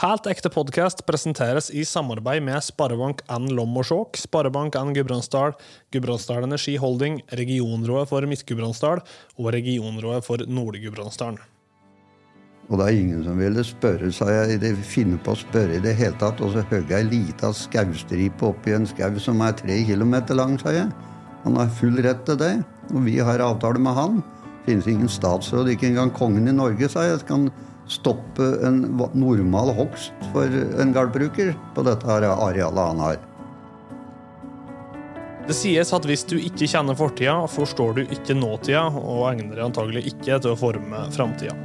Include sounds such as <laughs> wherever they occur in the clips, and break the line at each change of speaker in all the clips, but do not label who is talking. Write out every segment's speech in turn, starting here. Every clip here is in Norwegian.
Helt ekte podkast presenteres i samarbeid med Sparebank1 Lommorsåk, og Skjåk, Sparebank1 Gudbrandsdal, Gudbrandsdal Energi Holding, Regionrådet for Midt-Gudbrandsdal og Regionrådet for Nord-Gudbrandsdalen.
Og det er ingen som ville spørre, sa jeg, De finne på å spørre i det hele tatt. Og så hogg ei lita skaustripe oppi en skau som er tre kilometer lang, sa jeg. Han har full rett til det, og vi har avtale med han. Finnes ingen statsråd, ikke engang kongen i Norge, sa jeg. Kan stoppe en normal hogst for en gardbruker på dette arealet han har.
Det sies at hvis du ikke kjenner fortida, forstår du ikke nåtida, og egner deg antagelig ikke til å forme framtida.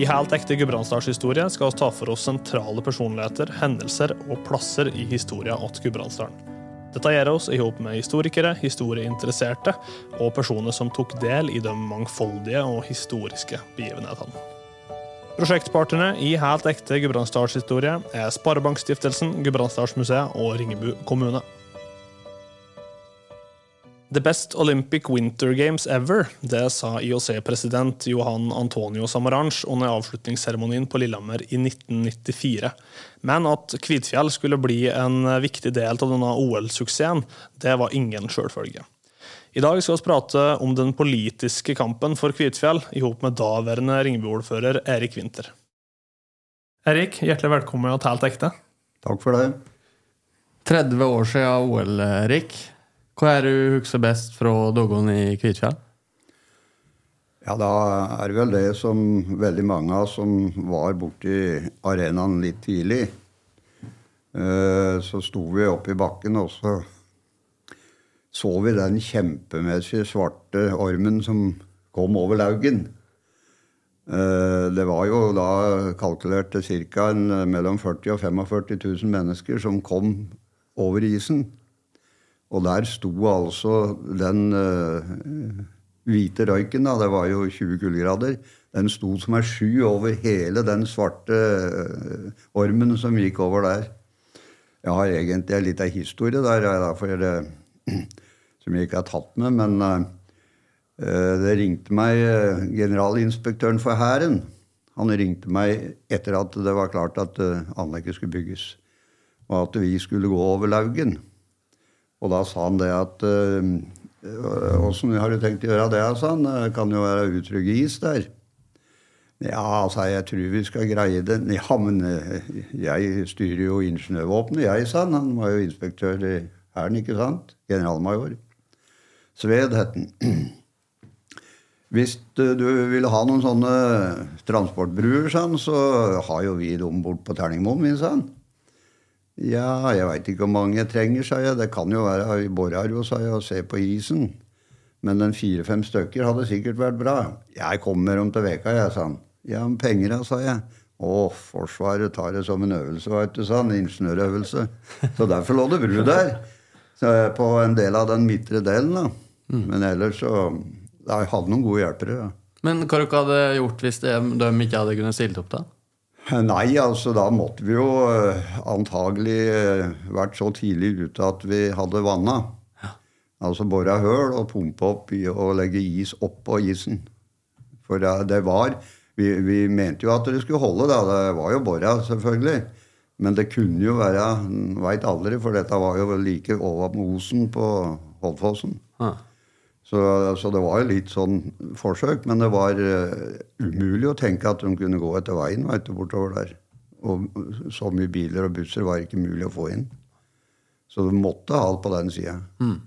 I Helt ekte gudbrandsdalshistorie skal vi ta for oss sentrale personligheter, hendelser og plasser i historia til Gudbrandsdalen. Dette gjør oss i hop med historikere, historieinteresserte og personer som tok del i de mangfoldige og historiske begivenhetene. Prosjektpartnerne i Helt ekte gudbrandsdalshistorie er Sparebankstiftelsen, Gudbrandsdalsmuseet og Ringebu kommune. The best Olympic Winter Games ever, det sa IOC-president Johan Antonio Samaranch under avslutningsseremonien på Lillehammer i 1994. Men at Kvitfjell skulle bli en viktig del av denne OL-suksessen, det var ingen sjølfølge. I dag skal vi prate om den politiske kampen for Kvitfjell i hop med daværende Ringebu-ordfører Erik Winther. Erik, hjertelig velkommen til Helt ekte.
Takk for det.
30 år siden OL, Erik. Hva er du husker best fra dagene i Kvitfjell?
Ja, da er det vel det som veldig mange av som var borti arenaen litt tidlig. Eh, så sto vi oppe i bakken, og så så vi den kjempemessige svarte ormen som kom over Laugen. Eh, det var jo da kalkulert til ca. mellom 40 og 45 000 mennesker som kom over isen. Og der sto altså den uh, hvite røyken, da, det var jo 20 kuldegrader, den sto som ei sky over hele den svarte ormen som gikk over der. Jeg har egentlig litt av historie der, for det, som jeg ikke har tatt med. Men uh, det ringte meg generalinspektøren for Hæren. Han ringte meg etter at det var klart at anlegget skulle bygges, og at vi skulle gå over Laugen. Og da sa han det at Åssen har du tenkt å gjøre det? sa han. Det kan jo være utrygg is der. Ja, sa jeg, jeg tror vi skal greie det. Ja, men jeg styrer jo ingeniørvåpenet, jeg, sa han. Han var jo inspektør i Hæren, ikke sant? Generalmajor. Sved het den. Hvis du vil ha noen sånne transportbruer, sånn, så har jo vi dem bort på Terningmoen min, sønn. Ja, jeg veit ikke hvor mange jeg trenger, sa jeg. Det kan jo være i jo, sa jeg, å se på isen. Men den fire-fem stykker hadde sikkert vært bra. Jeg kommer om til veka, jeg, sa han. Ja, men penger, sa jeg. Å, Forsvaret tar det som en øvelse, veit du, sa han. Ingeniørøvelse. Så derfor lå det bru der. på en del av den midtre delen, da. Mm. Men ellers så Jeg hadde noen gode hjelpere. Ja.
Men hva dere hadde gjort hvis de, de ikke hadde kunnet stilt opp, da?
Nei, altså da måtte vi jo uh, antagelig uh, vært så tidlig ute at vi hadde vanna. Ja. Altså bora høl og pumpe opp og legge is oppå isen. For det, det var vi, vi, mente jo at det skulle holde, da. Det var jo bora, selvfølgelig. Men det kunne jo være Veit aldri, for dette var jo like over med Osen på Holdfossen. Ja. Så, altså, det var jo litt sånn forsøk, men det var uh, umulig å tenke at de kunne gå etter veien vet du, bortover der. Og så mye biler og busser var ikke mulig å få inn. Så du måtte ha alt på den sida. Mm.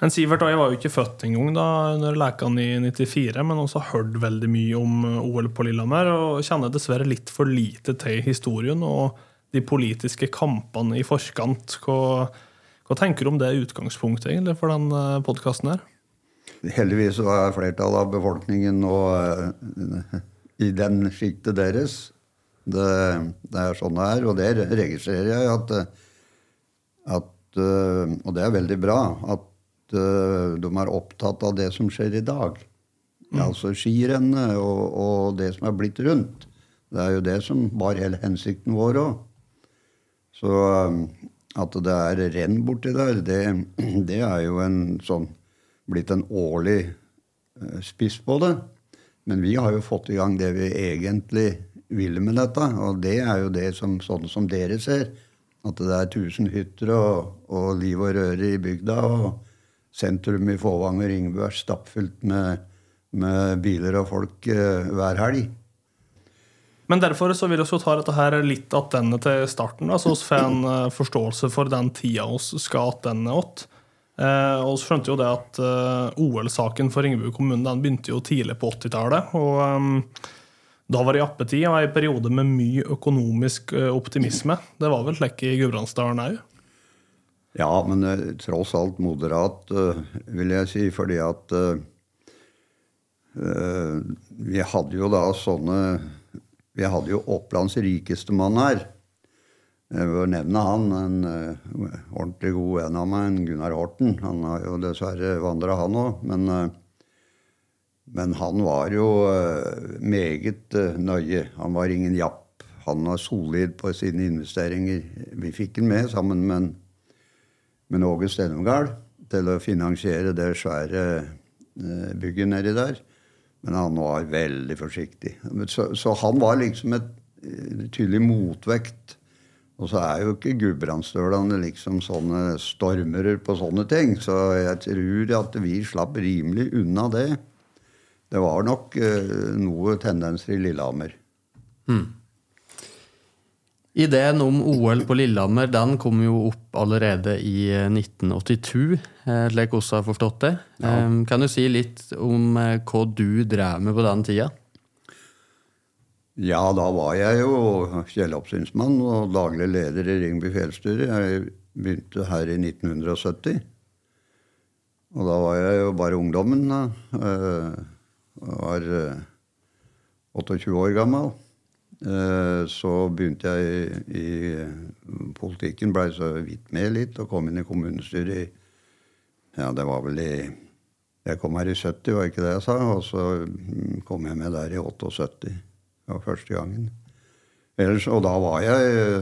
En Sivert og jeg var jo ikke født engang da under lekene i 94, men også hørt veldig mye om eh, OL på Lillehammer. Og kjenner dessverre litt for lite til historien og de politiske kampene i forkant. Hva, hva tenker du om det utgangspunktet egentlig for den eh, podkasten her?
Heldigvis så er flertallet av befolkningen nå uh, i den sjiktet deres. Det, det, er sånn det er, og det registrerer jeg at, at uh, Og det er veldig bra at de er opptatt av det som skjer i dag. Mm. Altså skirennet og, og, det som er blitt rundt. Det er jo det som var hele hensikten vår òg. Så at det er renn borti der, det, det er jo en sånn blitt en årlig eh, spiss på det. Men vi har jo fått i gang det vi egentlig ville med dette. Og det er jo det som, sånn som dere ser. At det er tusen hytter og, og liv og røre i bygda. Og sentrum i Fåvang og Ringebu er stappfullt med, med biler og folk eh, hver helg.
Men derfor så vil vi ta dette her litt attende til starten, da, så vi får en eh, forståelse for den tida vi skal attende åt. Eh, og så skjønte jo det at eh, OL-saken for Ringebu kommune den begynte jo tidlig på 80-tallet. Og eh, da var det jappetid og ei periode med mye økonomisk eh, optimisme. Det var vel slik i Gudbrandsdalen òg?
Ja, men eh, tross alt moderat, vil jeg si. Fordi at vi hadde jo da sånne Vi hadde jo Opplands rikeste mann her. Jeg bør nevne han, en uh, ordentlig god venn av meg, Gunnar Horten. Han har jo dessverre vandra, han òg. Men, uh, men han var jo uh, meget nøye. Han var ingen japp. Han var solid på sine investeringer. Vi fikk han med sammen med med Åge Stenumgard til å finansiere det svære bygget nedi der. Men han var veldig forsiktig. Så, så han var liksom et eh, tydelig motvekt. Og så er jo ikke Gudbrandsdølene liksom sånne stormere på sånne ting. Så jeg tror at vi slapp rimelig unna det. Det var nok uh, noe tendenser i Lillehammer.
Ideen om OL på Lillehammer den kom jo opp allerede i eh, 1982, eh, slik vi har forstått det. Ja. Kan du si litt om eh, hva du drev med på den tida?
Ja, da var jeg jo fjelloppsynsmann og daglig leder i Ringby fjellstyre. Jeg begynte her i 1970. Og da var jeg jo bare ungdommen. da. Eh, Jeg var eh, 28 år gammel. Eh, Så begynte jeg i, i politikken, blei så vidt med litt, og kom inn i kommunestyret i Ja, det var vel i Jeg kom her i 70, var ikke det jeg sa? Og så mm, kom jeg med der i 78. Det var første gangen. Ellers, og da var jeg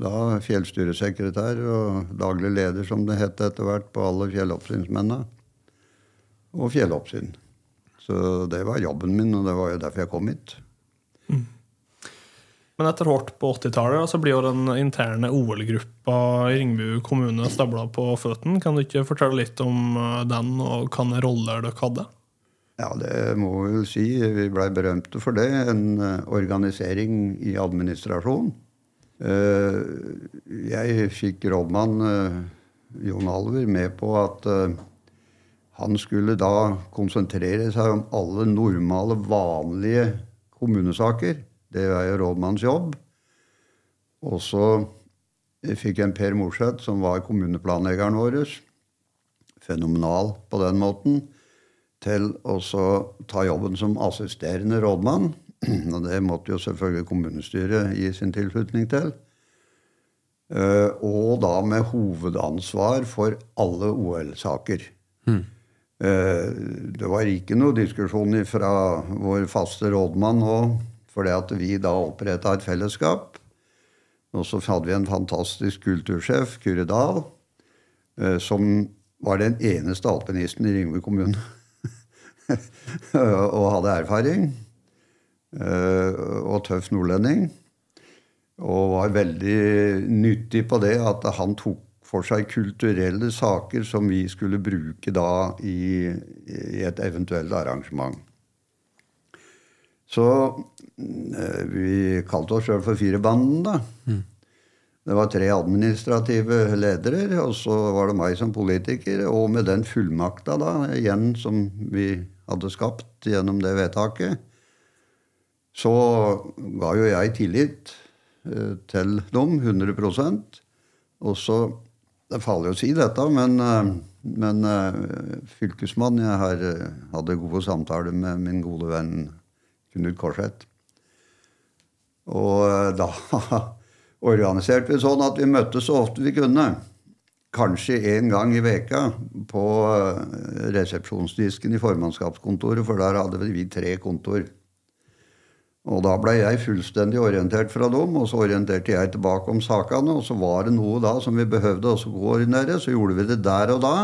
da fjellstyresekretær og daglig leder, som det het etter hvert, på alle fjelloppsynsmennene. Og fjelloppsyn. Så det var jobben min, og det var jo derfor jeg kom hit.
Men etter hvert på 80-tallet så blir jo den interne OL-gruppa i Ringbu kommune stabla på føttene. Kan du ikke fortelle litt om eh, den, og hvilke roller dere hadde?
Ja, det må vi vel si. Vi blei berømte for det. En eh, organisering i administrasjon. Eh, jeg fikk rådmann Jon Alver med på at han skulle da konsentrere seg om alle normale, vanlige kommunesaker. Det er jo rådmannens jobb. Og så fikk jeg en Per Morseth, som var kommuneplanleggeren vår. Fenomenal på den måten. Til å ta jobben som assisterende rådmann. <clears throat> Og det måtte jo selvfølgelig kommunestyret gi sin tilslutning til. Eh, Og da med hovedansvar for alle OL-saker. Mm. Det var ikke noe diskusjon fra vår faste rådmann nå, fordi at vi da oppretta et fellesskap. Og så hadde vi en fantastisk kultursjef, Kure Dahl, eh, som var den eneste alpinisten i Ringbu kommune. <laughs> og hadde erfaring. eh, Og tøff nordlending. Og var veldig nyttig på det at han tok for seg kulturelle saker som vi skulle bruke da i, i et eventuelt arrangement. Så vi kalte oss sjøl for Firebanden, da. Det var tre administrative ledere, og så var det meg som politiker. Og med den fullmakta da, igjen som vi hadde skapt gjennom det vedtaket, så ga jo jeg tillit eh, til dem 100% Og så Det faller jo å si dette, men, eh, men fylkesmannen Jeg har, eh, hadde gode samtaler med min gode venn Knut Korseth. Og eh, da <laughs> organiserte vi sånn at vi møttes så ofte vi kunne. Kanskje en gang i veka på eh, resepsjonsdisken i formannskapskontoret, for der hadde vi tre kontor. Og da ble jeg fullstendig orientert fra dem, og så orienterte jeg tilbake om sakene. Og så var det noe da som vi behøvde å koordinere, så gjorde vi det der og da.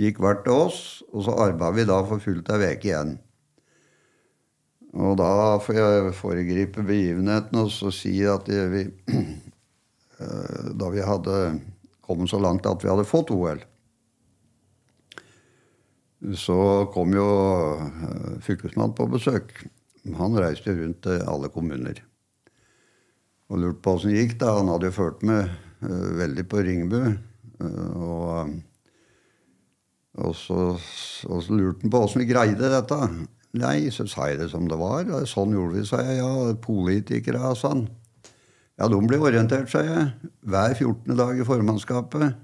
Gikk hvert til oss, og så arbeidet vi da for fullt ei uke igjen. Og da får jeg foregripe begivenheten og så si at vi <clears throat> Da vi hadde kommet så langt at vi hadde fått OL, så kom jo fylkesmannen på besøk. Han reiste rundt til alle kommuner og lurte på åssen det gikk. da. Han hadde jo ført med uh, veldig på Ringebu. Og, og, så, og, så, lurte han på åssen vi greide dette. Nei, så sa jeg det som det var. Sånn gjorde vi, sa jeg. Ja, politikere, og sånn. Ja, de blir orientert, sa jeg. Hver 14. dag i formannskapet.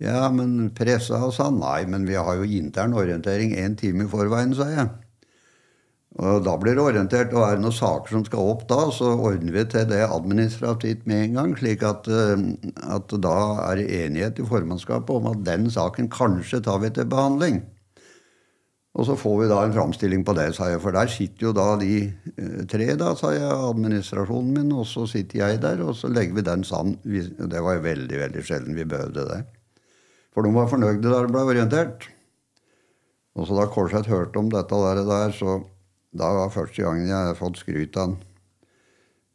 Ja, men pressa, og sånn? Nei, men vi har jo intern orientering én time i forveien, sa jeg. Og Da blir det orientert, og er det noen saker som skal opp da, så ordner vi til det administrativt med en gang, slik at, eh, at da er det enighet i formannskapet om at den saken kanskje tar vi til behandling. Og så får vi da en framstilling på det, sa jeg. For der sitter jo da de eh, tre, da, sa jeg, administrasjonen min, og så sitter jeg der, og så legger vi den sammen. Det var veldig, veldig sjelden vi behøvde det. For de var fornøyde da det ble orientert. Og så da Korseth hørte om dette der, der så da var første gangen jeg har fått skryt av han.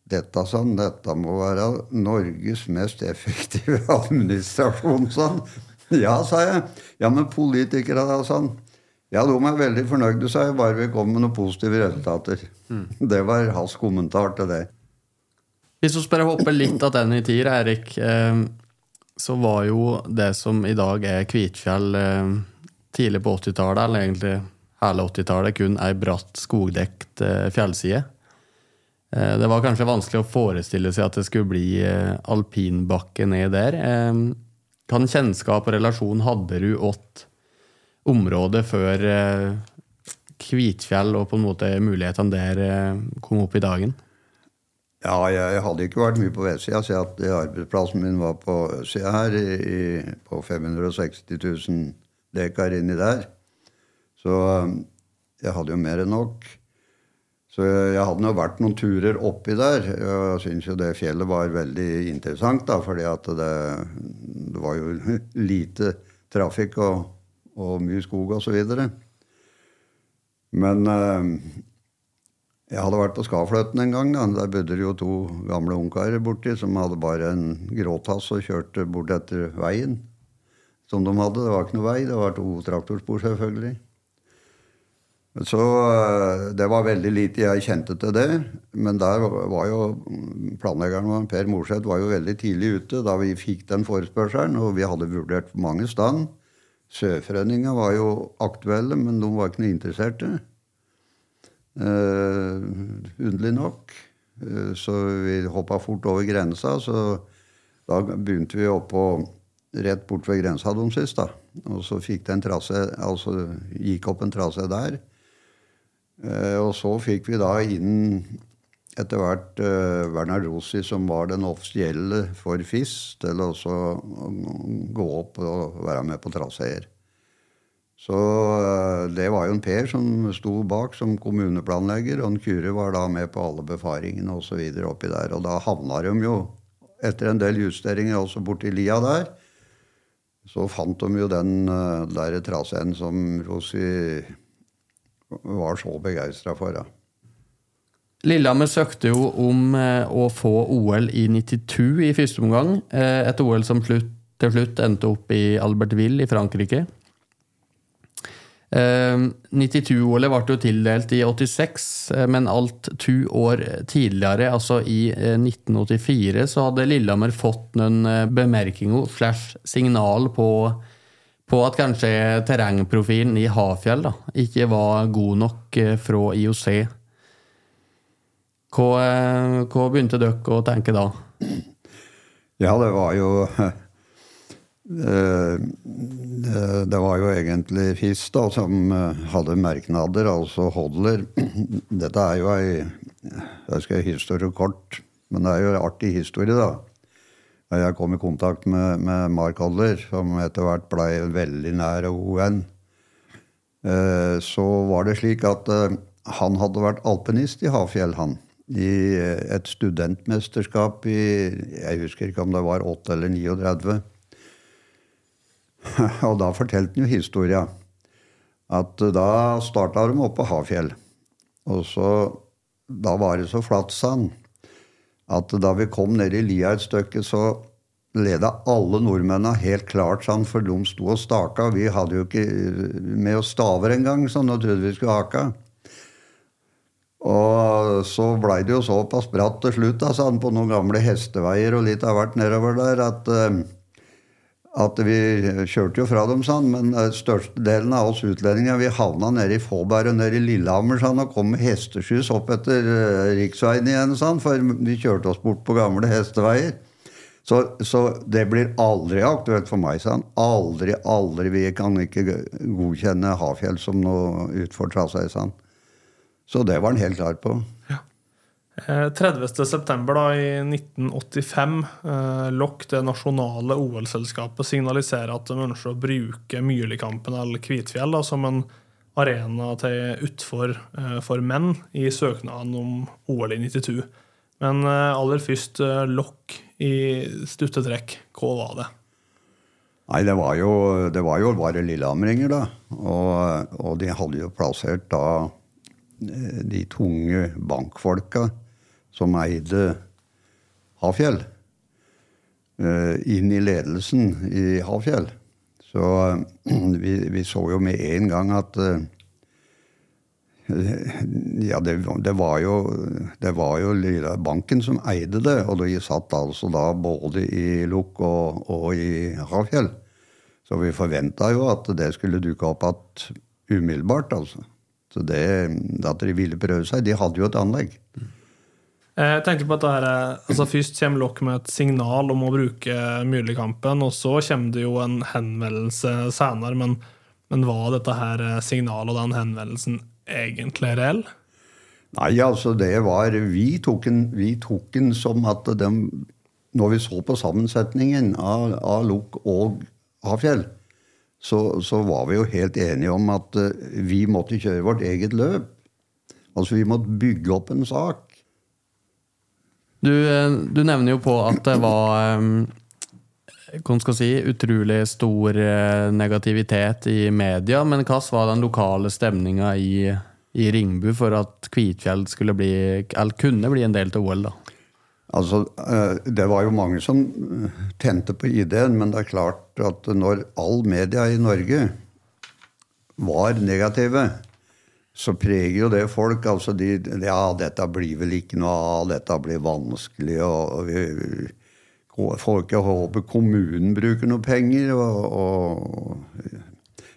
Dette, sånn, dette må være Norges mest effektive <laughs> administrasjon, sånn. Ja, sa jeg. Ja, men politikere, da, sånn. Ja, de er veldig fornøyde, sa jeg, bare vi kom med noen positive resultater. Mm. Det var hans kommentar til det.
Hvis vi bare hopper litt av den i tid, Erik, eh, så var jo det som i dag er Kvitfjell eh, tidlig på 80-tallet, eller egentlig hele 80-tallet kun ei bratt, skogdekt eh, fjellside. Det var kanskje vanskelig å forestille seg at det skulle bli alpinbakke ned der. Hvilken kjennskap og relasjon hadde du åt området før Kvitfjell og på en måte mulighetene der kom opp i dagen?
Ja, jeg hadde ikke vært mye på vestsida, så arbeidsplassen min var på østsida her, i, på 560 000 dekar inni der. Så um, jeg hadde jo mer enn nok. Så jeg hadde nå vært noen turer oppi der. Jeg syns jo det fjellet var veldig interessant, da, fordi at det, det var jo <laughs> lite trafikk og, og mye skog videre. Men eh, jeg hadde vært på Skafløten en gang. Da. Der bodde det jo to gamle ungkarer borti som hadde bare en gråtass og kjørte bort etter veien som de hadde. Det var ikke noe vei, det var to traktorspor, selvfølgelig. Så eh, det var veldig lite jeg kjente til det. Men der var jo planleggeren Per Morseth var jo veldig tidlig ute da vi fikk den forespørselen, og vi hadde vurdert mange stand. Søfrønninga var jo aktuelle, men de var ikke noe interesserte. Uh, underlig nok. Uh, så vi hoppa fort over grensa. Så da begynte vi oppå rett bort ved grensa de sist. Og så fikk det en trase, altså gikk opp en trasse der. Eh, og så fikk vi da inn etter hvert uh, Werner Rosi, som var den offisielle for FIS, til å gå opp og være med på traseer. Så uh, det var jo en Per som sto bak som kommuneplanlegger, og en Kure var da med på alle befaringene osv. oppi der. Og da havna de jo, etter en del justeringer også borti lia der, så fant de jo den uh, der traseen som Rosi var så begeistra for. Ja.
Lillehammer søkte jo om eh, å få OL i 92 i første omgang. Eh, et OL som til slutt endte opp i Albertville i Frankrike. 92-OL-et ble jo tildelt i 86, eh, men alt to år tidligere, altså i 1984, så hadde Lillehammer fått noen bemerkninger slash signal på på at kanskje terrengprofilen i Hafjell da, ikke var god nok eh, fra IOC. Hva, eh, hva begynte dere å tenke da?
Ja, det var jo <laughs> eh, Det var jo egentlig FIS da, som hadde merknader, altså Hodler. <clears throat> Dette er jo ei Jeg skal historie kort, men det er jo en artig historie, da jeg kom i kontakt med, med Mark Hodler, som etter hvert ble veldig nær eh, så var det slik at eh, han hadde vært alpinist i Hafjell, han. I et studentmesterskap i Jeg husker ikke om det var 8 eller 39. <laughs> Og da fortalte han jo historia. At da starta de oppe på Hafjell. Og så da var det så flatt sand at da vi kom ned i lia et stykke, så leda alle nordmennene helt klart sånn, for de sto og staka. Vi hadde jo ikke med oss staver engang, sånn, og trodde vi skulle haka. Og så blei det jo såpass bratt til slutt da, sånn, på noen gamle hesteveier og litt av hvert nedover der at, eh, at vi kjørte jo fra dem, sånn, men eh, størstedelen av oss utlendinger vi havna nede i Fåberg og nede i Lillehammer sånn, og kom med hesteskyss opp etter uh, riksveien igjen, sånn, for vi kjørte oss bort på gamle hesteveier. Så, så, det blir aldri aktuelt for meg. Sånn. Aldri, aldri. Vi kan ikke godkjenne Hafjell som noe utfor trasé. Sånn. Så det var han helt klar på. Ja.
30.9. Eh, i 1985 eh, Lokk, det nasjonale OL-selskapet, signaliserer at de ønsker å bruke Myrlikampen eller Kvitfjell da, som en arena til utfor eh, for menn i søknaden om OL i 92. Men eh, aller først eh, Lokk i stuttetrekk. Hva var det?
Nei, det var jo, det var jo bare lillehammeringer, da. Og, og de hadde jo plassert da de tunge bankfolka som eide Hafjell, eh, inn i ledelsen i Hafjell. Så eh, <clears throat> vi, vi så jo med en gang at ja, det, det, var jo, det var jo banken som eide det, og de satt altså da både i Lukk og, og i Hafjell. Så vi forventa jo at det skulle dukke opp igjen umiddelbart, altså. Så det, at de ville prøve seg De hadde jo et anlegg.
Jeg tenkte på at det her, altså Først kommer Lock med et signal om å bruke Myrlikampen, og så kommer det jo en henvendelse senere. Men, men var dette her signalet og den henvendelsen egentlig reell?
Nei, altså det var Vi tok den, vi tok den som at de Når vi så på sammensetningen av, av Lukk og Hafjell, så, så, var vi jo helt enige om at uh, vi måtte kjøre vårt eget løp. Altså vi måtte bygge opp en sak.
Du, eh, du nevner jo på at det var um, skal si, utrolig stor negativitet i media. Men hva var den lokale stemninga i, i, Ringbu for at Kvitfjell skulle bli, eller kunne bli en del av OL? da?
Altså, eh, Det var jo mange som eh, tente på ideen, men det er klart at når all media i Norge var negative, så preger jo det folk. altså de, Ja, dette blir vel ikke noe av, dette blir vanskelig. og vi, Folk håper kommunen bruker noe penger. og, og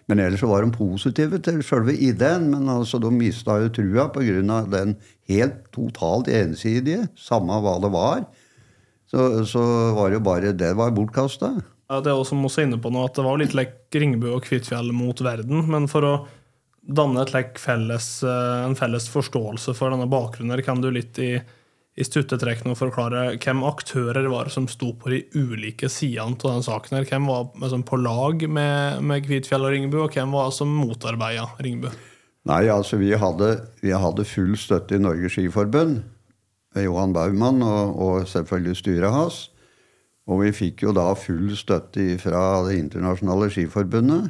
men ellers så var de positive til selve ideen, men altså de mista jo trua pga. den helt totalt ensidige, samme hva det var. Så, så var det jo bare Det var bortkasta.
Ja, det er også også inne på nå, at det var litt lek Ringebu og Kvitfjell mot verden. Men for å danne felles, eh, en felles forståelse for denne bakgrunnen, kan du litt i i stuttetrekk nå forklare hvem aktører var som sto på de ulike sidene av den saken. her. Hvem var liksom, på lag med, med Kvitfjell og Ringebu, og hvem var som motarbeida Ringebu?
Nei, altså vi hadde, vi hadde, full støtte i Norges Skiforbund. Johan Baumann og, og selvfølgelig styret hans. Og vi fikk jo da full støtte fra Det internasjonale skiforbundet.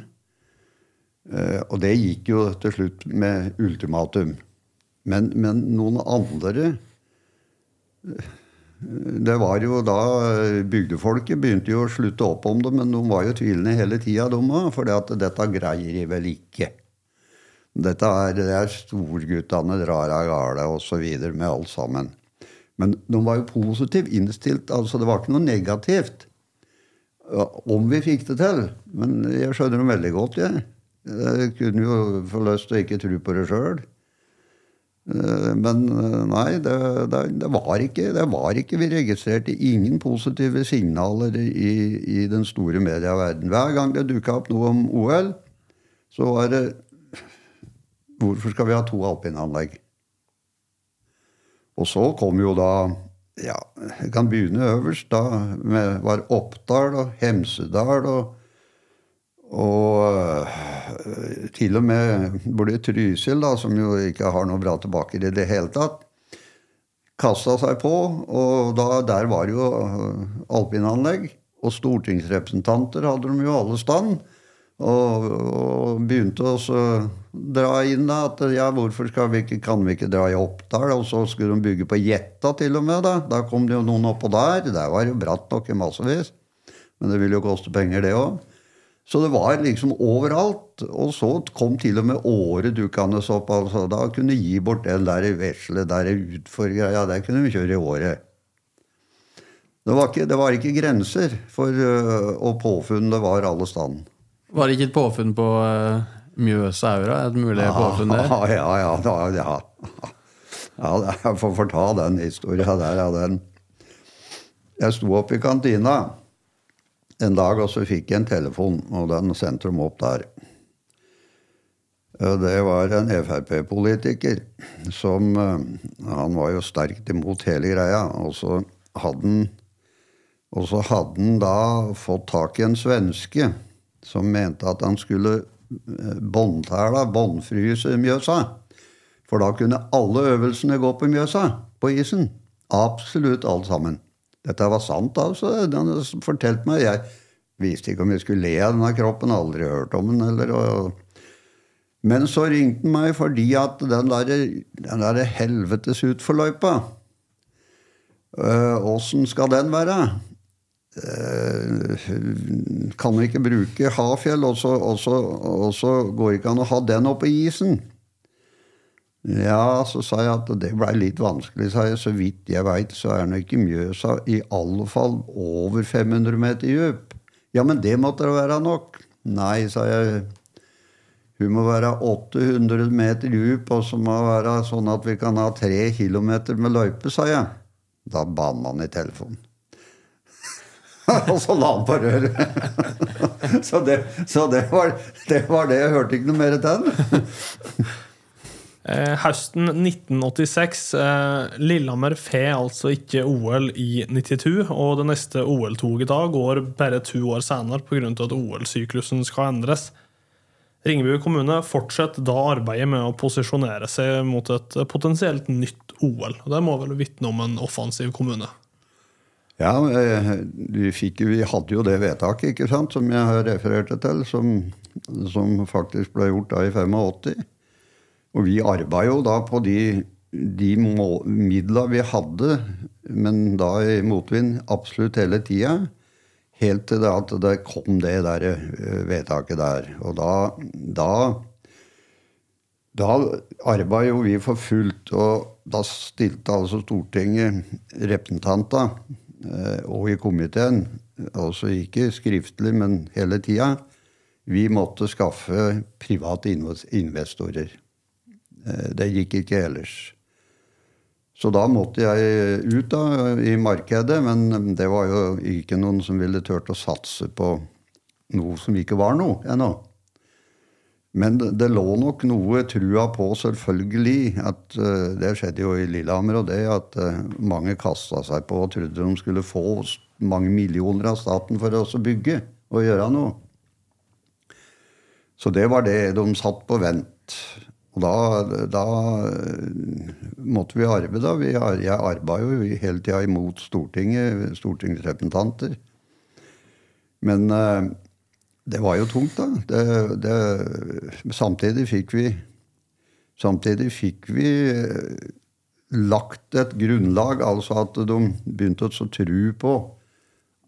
Eh, og det gikk jo til slutt med ultimatum. Men, men noen andre det var jo da Bygdefolket begynte jo å slutte opp om det, men de var jo tvilende hele tida, de òg. For dette greier de vel ikke. Dette er, det er storguttene drar av gårde osv. med alt sammen. Men de var jo positivt innstilt. altså Det var ikke noe negativt. Om vi fikk det til. Men jeg skjønner dem veldig godt, jeg. Jeg kunne jo få lyst til å ikke tro på det sjøl. Eh, men eh, nei, det, det, det, var ikke, det, var ikke, Vi registrerte ingen positive signaler i, i den store medieverdenen. Hver gang det dukka opp noe om OL, så var det Hvorfor skal vi ha to alpinanlegg? Og så kom jo da ja, Jeg kan begynne øverst. Da med, var Oppdal og Hemsedal og og øh, til og med både Trysil, da, som jo ikke har noe bra tilbake i det hele tatt, kasta seg på. Og da, der var jo øh, alpinanlegg. Og stortingsrepresentanter hadde de jo alle stand. Og, og begynte å dra inn da, at ja, hvorfor vi ikke, kan vi ikke dra i Oppdal? Og så skulle de bygge på Jetta til og med. Da Da kom det jo noen oppå der. Der var det bratt nok i massevis. Men det ville jo koste penger, det òg. Så det var liksom overalt. Og så kom til og med året dukkende opp. altså Da kunne gi bort den der vesle der utfor-greia. Der kunne vi kjøre i året. Det var ikke, det var ikke grenser for uh, og påfunn. Det var alle stand.
Var det ikke et påfunn på uh, Mjøsaura? Et mulig påfunn der?
Ja, <laughs> ja, ja. Da, ja. <laughs> ja jeg får, forta den historia der. Ja, den. Jeg sto opp i kantina en dag, og så fikk jeg en telefon, og den sendte de opp der. Det var en Frp-politiker som Han var jo sterkt imot hele greia. Og så hadde han, og så hadde han da fått tak i en svenske som mente at han skulle båndtæla, båndfryse Mjøsa. For da kunne alle øvelsene gå på Mjøsa, på isen. Absolutt alt sammen. Dette var sant, altså. Den fortalte meg Jeg visste ikke om jeg skulle le av denne kroppen, aldri hørt om den. eller... Og, men så ringte han meg fordi at den der, den der helvetes utforløypa Åssen øh, skal den være? Uh, kan vi ikke bruke Hafjell, og så, og, så, og så, går ikke an å ha den oppe i isen? Ja, så sa jeg at det blei litt vanskelig, sa jeg. Så vidt jeg veit, så er nå ikke Mjøsa i alle fall over 500 meter dyp. Ja, men det måtte da være nok. Nei, sa jeg. Hun må være 800 meter dyp, og så må det være sånn at vi kan ha tre kilometer med løype, sa jeg. Da banna man i telefonen. <laughs> og så la han på røret. <laughs> så, det, så det, var, det, var, det Jeg hørte ikke noe mer til. <laughs>
eh, høsten 1986. Eh, Lillehammer får altså ikke OL i 92, og det neste OL-toget da går bare to år senere pga. at OL-syklusen skal endres. Ringebu kommune fortsetter da arbeidet med å posisjonere seg mot et potensielt nytt OL. Det må vel vitne om en offensiv kommune?
Ja, vi, fikk, vi hadde jo det vedtaket ikke sant, som jeg refererte til, som, som faktisk ble gjort da i 85. Og vi arba jo da på de, de midla vi hadde, men da i motvind absolutt hele tida. Helt til det at det kom det der eh, vedtaket der. Og da, da da arba jo vi for fullt, og da stilte altså Stortinget representanter, eh, og i komiteen, altså ikke skriftlig, men hele tida, vi måtte skaffe private investorer. Eh, det gikk ikke ellers. Så da måtte jeg ut da, i markedet, men det var jo ikke noen som ville turt å satse på noe som ikke var noe ennå. Men det lå nok noe trua på, selvfølgelig. at uh, Det skjedde jo i Lillehammer, og det at uh, mange kasta seg på og trodde de skulle få mange millioner av staten for å bygge og gjøre noe. Så det var det de satt på vent. Og da, da måtte vi arbeide. da. Vi, jeg arva jo hele tida imot Stortinget, stortingsrepresentanter. Men det var jo tungt, da. Det, det, samtidig fikk vi Samtidig fikk vi uh, lagt et grunnlag, altså at de begynte å tro på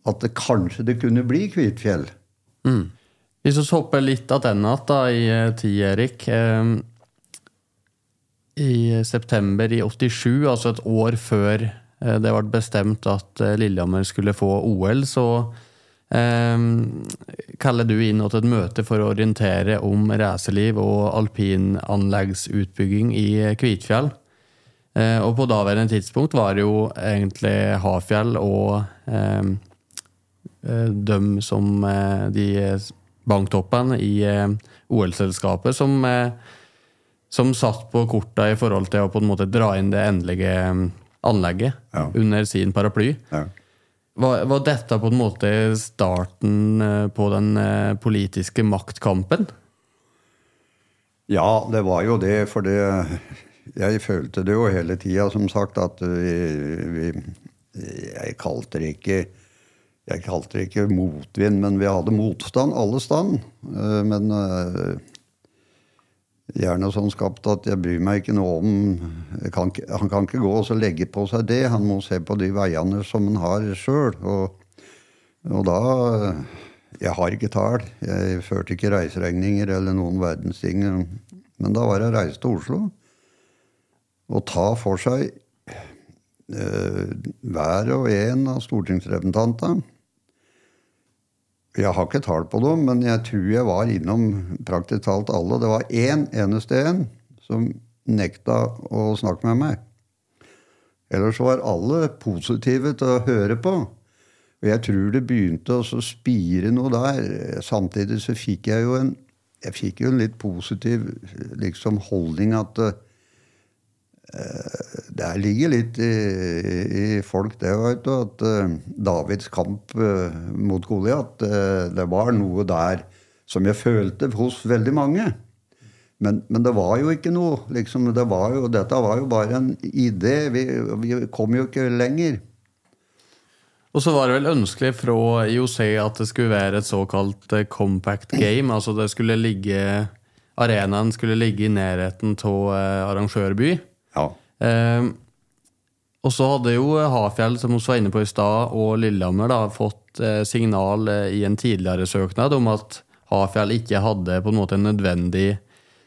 at det kanskje det kunne bli Kvitfjell.
Mm. Hvis vi hopper litt tilbake i eh, tid, Erik. Eh, i september i 87, altså et år før eh, det ble bestemt at eh, Lillehammer skulle få OL, så eh, kaller du inn til et møte for å orientere om racerliv og alpinanleggsutbygging i Kvitfjell. Eh, og på daværende tidspunkt var det jo egentlig Hafjell og eh, eh dem som de banktoppene i OL-selskapet som eh, som satt på korta i forhold til å på en måte dra inn det endelige um, anlegget ja. under sin paraply. Ja. Var, var, dette på en måte starten uh, på den uh, politiske maktkampen?
Ja, det var jo det. For det Jeg følte det jo hele tida, som sagt, at vi, vi Jeg kalte det ikke Jeg kalte det ikke motvind, men vi hadde motstand alle stand. Eh, gjerne sånn skapt at jeg bryr meg ikke noe om kan Han kan ikke gå og så legge på seg det. Han må se på de veiene som han har sjøl. Og, og da Jeg har ikke tall. Jeg førte ikke reiseregninger eller noen verdens ting. Men da var det å reise til Oslo og ta for seg eh, hver og en av stortingsrepresentantene. Jeg har ikke tall på dem, men jeg tror jeg var innom praktisk talt alle. Det var én eneste en som nekta å snakke med meg. Ellers var alle positive til å høre på. Og jeg tror det begynte å spire noe der. Samtidig så fikk jeg jo en, jeg fikk jo en litt positiv liksom, holdning at Eh, det ligger litt i, i folk, det, veit du, at uh, Davids kamp uh, mot Goliat Det var noe der som jeg følte hos veldig mange. Men, men det var jo ikke noe. Liksom, det var jo, dette var jo bare en idé. Vi, vi kom jo ikke lenger.
Og så var det vel ønskelig fra IOC at det skulle være et såkalt compact game. Altså det skulle ligge Arenaen skulle ligge i nærheten av arrangørby.
Ja.
Eh, og så hadde jo Hafjell, som vi var inne på i stad, og Lillehammer da, fått eh, signal eh, i en tidligere søknad om at Hafjell ikke hadde på en måte en nødvendig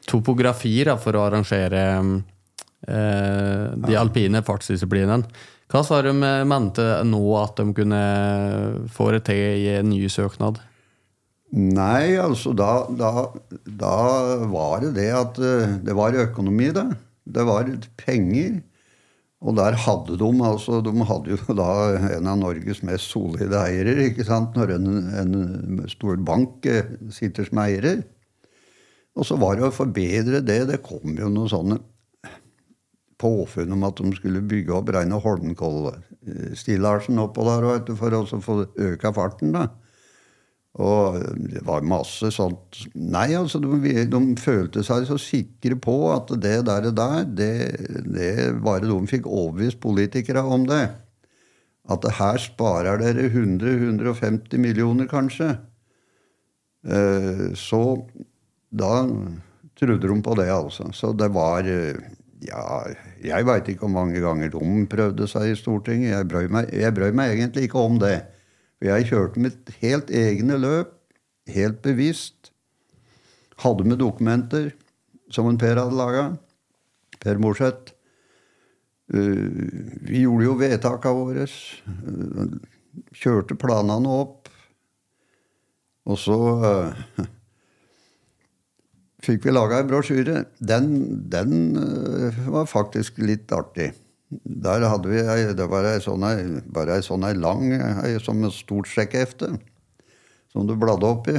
topografi da, for å arrangere eh, de alpine fartsdisiplinene. Hva sa de eh, mente nå at de kunne få det til i en ny søknad?
Nei, altså da, da, da var det det at eh, det var økonomi, det. Det var penger. Og der hadde de altså, De hadde jo da en av Norges mest solide eiere, ikke sant, når en, en stor bank eh, sitter som eier. Og så var det å forbedre det. Det kom jo noen sånne påfunn om at de skulle bygge opp Reine Holmenkollstillasjen oppå der for å få øka farten. da. Og det var masse sånt Nei, altså, de, de, følte seg så sikre på at det der, der det, det bare de fikk overbevist politikere om det. At det her sparer dere 100-150 millioner, kanskje. Eh, så da trodde de på det, altså. Så det var Ja, jeg veit ikke hvor mange ganger de prøvde seg i Stortinget. Jeg brøy meg, jeg brøy meg egentlig ikke om det. For jeg kjørte mitt helt egne løp, helt bevisst. Hadde med dokumenter som en Per hadde laga. Per Morseth. Uh, vi gjorde jo vedtaka våre. Uh, kjørte planene opp. Og så uh, <laughs> fikk vi laga ei brosjyre. Den, den var faktisk litt artig. Der hadde vi ei, det var ei sånn, bare ei sånn lang, ei, som et stort sjekkehefte, som du bladde opp i.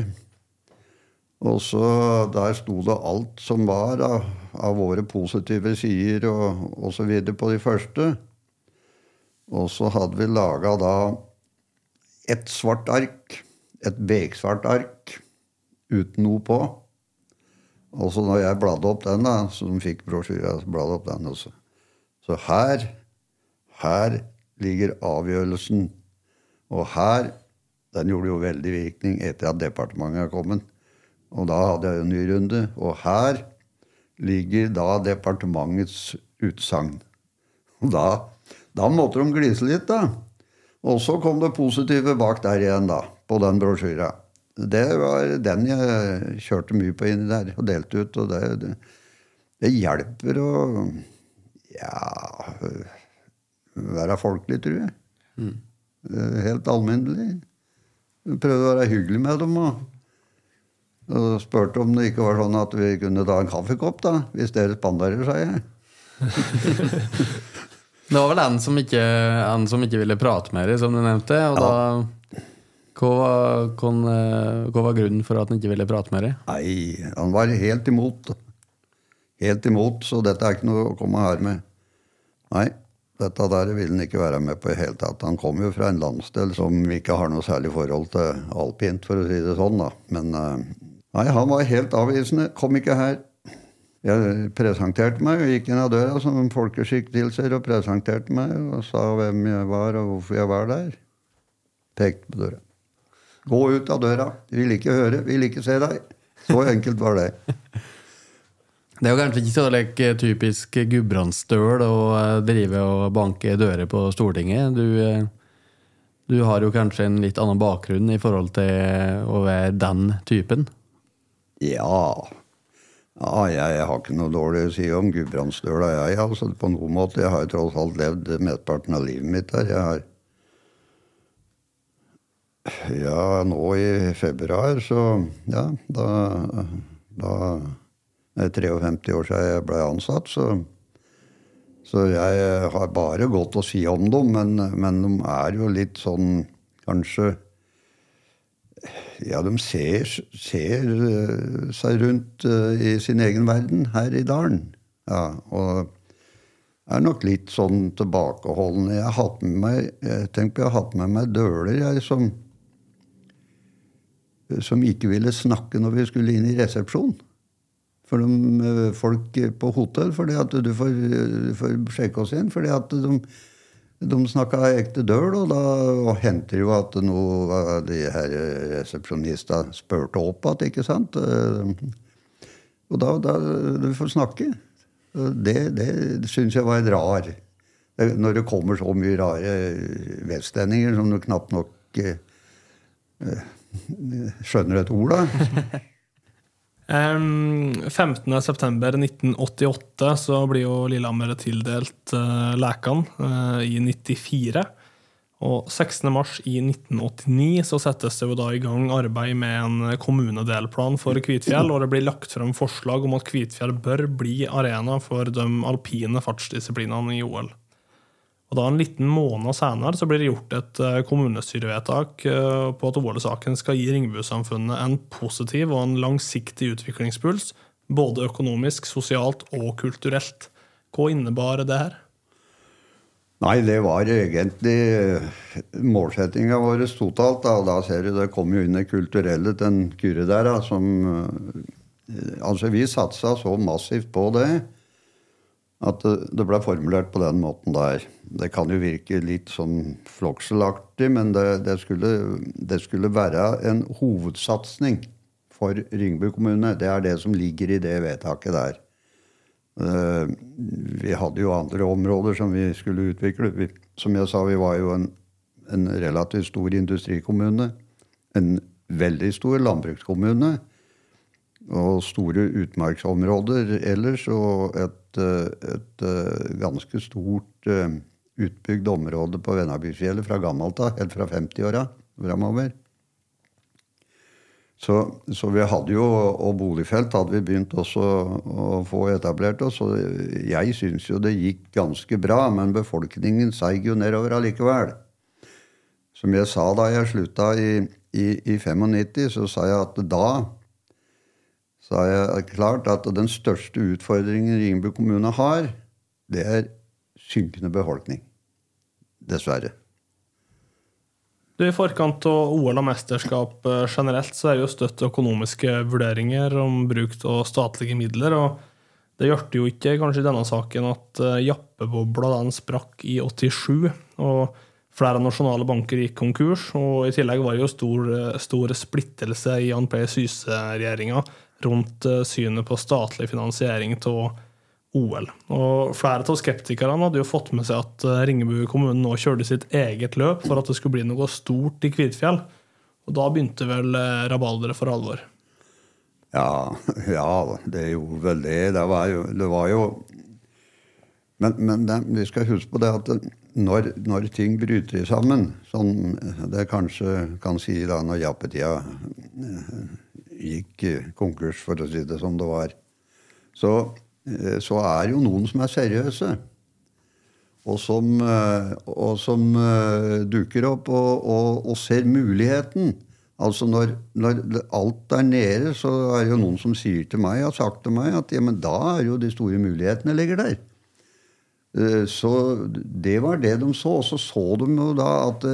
Og så Der sto det alt som var av, av våre positive sider og osv. på de første. Og så hadde vi laga da ett svart ark, et beksvart ark, uten noe på. Og så når jeg bladde opp den, da, så de fikk brosjyra, bladde opp den også. Så her, her ligger avgjørelsen. Og her Den gjorde jo veldig virkning etter at departementet er kommet. Og da hadde jeg en ny runde. Og her ligger da departementets utsagn. Og da, da måtte de glise litt, da. Og så kom det positive bak der igjen, da, på den brosjyra. Det var den jeg kjørte mye på inni der og delte ut. Og det, det, det hjelper å ja Være folkelig, tror jeg. Mm. Helt alminnelig. Prøvde å være hyggelig med dem. Og, og spurte om det ikke var sånn at vi kunne ta en kaffekopp, da, hvis dere spanderer, sa jeg. <laughs>
det var vel en som, ikke, en som ikke ville prate med deg, som du nevnte. og ja. da... Hva var, hva var, grunnen for at han ikke ville prate med deg?
Nei, Han var helt imot. Helt imot, så dette er ikke noe å komme her med. Nei, dette der vil han ikke være med på i hele tatt. Han kom jo fra en landsdel som ikke har noe særlig forhold til alpint, for å si det sånn. da. Men eh, nei, han var helt avvisende. Kom ikke her. Jeg presenterte meg og gikk inn av døra som en folkeskikk tilsier, og presenterte meg og sa hvem jeg var, og hvorfor jeg var der. Pekte på døra. Gå ut av døra. Vil ikke høre, vil ikke se deg. Så enkelt var det.
Det er jo kanskje ikke så like, typisk gudbrandsstøl å eh, drive og banke dører på Stortinget. Du, eh, du har jo kanskje en litt annen bakgrunn i forhold til å være den typen?
Ja. ja jeg, har ikke noe dårlig å si om Gudbrandsdøla, jeg. altså På noen måte. Jeg har jo tross alt levd mesteparten av livet mitt der. Jeg har Ja, nå i februar, så Ja, da, da Det er 53 år siden jeg ble ansatt, så så jeg har bare godt å si om dem, men, men de er jo litt sånn kanskje ja, de ser, ser, eh, seg rundt uh, i sin egen verden her i dalen. Ja, og er nok litt sånn tilbakeholdne. Jeg har med meg, jeg tenker jeg har hatt med meg døler jeg, som, som ikke ville snakke når vi skulle inn i resepsjon. For de, eh, folk på hotell, fordi at du får, du får sjekke oss inn. fordi at de de snakka ekte døl, og da og henter jo at noen av de her resepsjonistene spurte opp igjen, ikke sant? Og da, da Du får snakke. Det, det syns jeg var en rar Når det kommer så mye rare vestlendinger som du knapt nok eh, skjønner et ord av. <laughs>
15.9.1988 så blir jo Lillehammer tildelt uh, Lækan uh, i 94. Og 16.3 i 1989 så settes det jo da i gang arbeid med en kommunedelplan for Kvitfjell, og det blir lagt frem forslag om at Kvitfjell bør bli arena for de alpine fartsdisiplinene i OL. Og da En liten måned senere så blir det gjort et eh, kommunestyrevedtak eh, på at OL-saken skal gi Ringebu-samfunnet en positiv og en langsiktig utviklingspuls, både økonomisk, sosialt og kulturelt. Hva innebar det her?
Nei, det var egentlig målsettinga vår totalt. Da. da ser du det kom jo inn det kulturelle til en Kyrre der, da, som eh, Altså, vi satsa så massivt på det at det ble formulert på den måten der. Det kan jo virke litt sånn flokselaktig, men det, det, skulle, det, skulle, være en hovedsatsing for Ringebu kommune. Det er det som ligger i det vedtaket der. Eh, vi hadde jo andre områder som vi skulle utvikle. Vi, som jeg sa, vi var jo en, en relativt stor industrikommune. En veldig stor landbrukskommune. Og store utmarksområder ellers. Og et et, et eh, ganske stort eh, utbygd område på Vennabyfjellet fra gammelt av, helt fra 50-åra framover. Så, så, vi hadde jo, og boligfelt hadde vi begynt også å få etablert oss. Og jeg syns jo det gikk ganske bra, men befolkningen seig jo nedover allikevel. Som jeg sa da jeg slutta i, i, i 95, så sa jeg at da så jeg klart at den største utfordringen Ringebu kommune har, det er synkende befolkning. Dessverre.
Du, I forkant av OL og mesterskap eh, generelt så er jo støtt økonomiske vurderinger om bruk av statlige midler. og Det hjalp jo ikke kanskje i denne saken at eh, jappebobla den sprakk i 87. og Flere nasjonale banker gikk konkurs, og i tillegg var det jo stor, eh, stor splittelse i Jan P. Syse-regjeringa rundt synet på statlig finansiering av OL. Og Flere av skeptikerne hadde jo fått med seg at eh, Ringebu kommune nå kjørte sitt eget løp for at det skulle bli noe stort i Kvitfjell. Og da begynte vel eh, rabalderet for alvor?
Ja, <laughs> ja, det gjorde vel det. Det var jo, det var jo Men, men vi skal huske på det at når, når, ting bryter sammen, som det kanskje kan si da når jappetida gikk konkurs, for å si det som det var, så, eh, så er jo noen som er seriøse. Og som, eh, og som uh, dukker opp og, og, og, ser muligheten. Altså når, når, alt er nede, så er det jo noen som sier til meg, har sagt til meg at ja, men da er jo de store mulighetene ligger der. Så det var det de så. Og så så de jo da at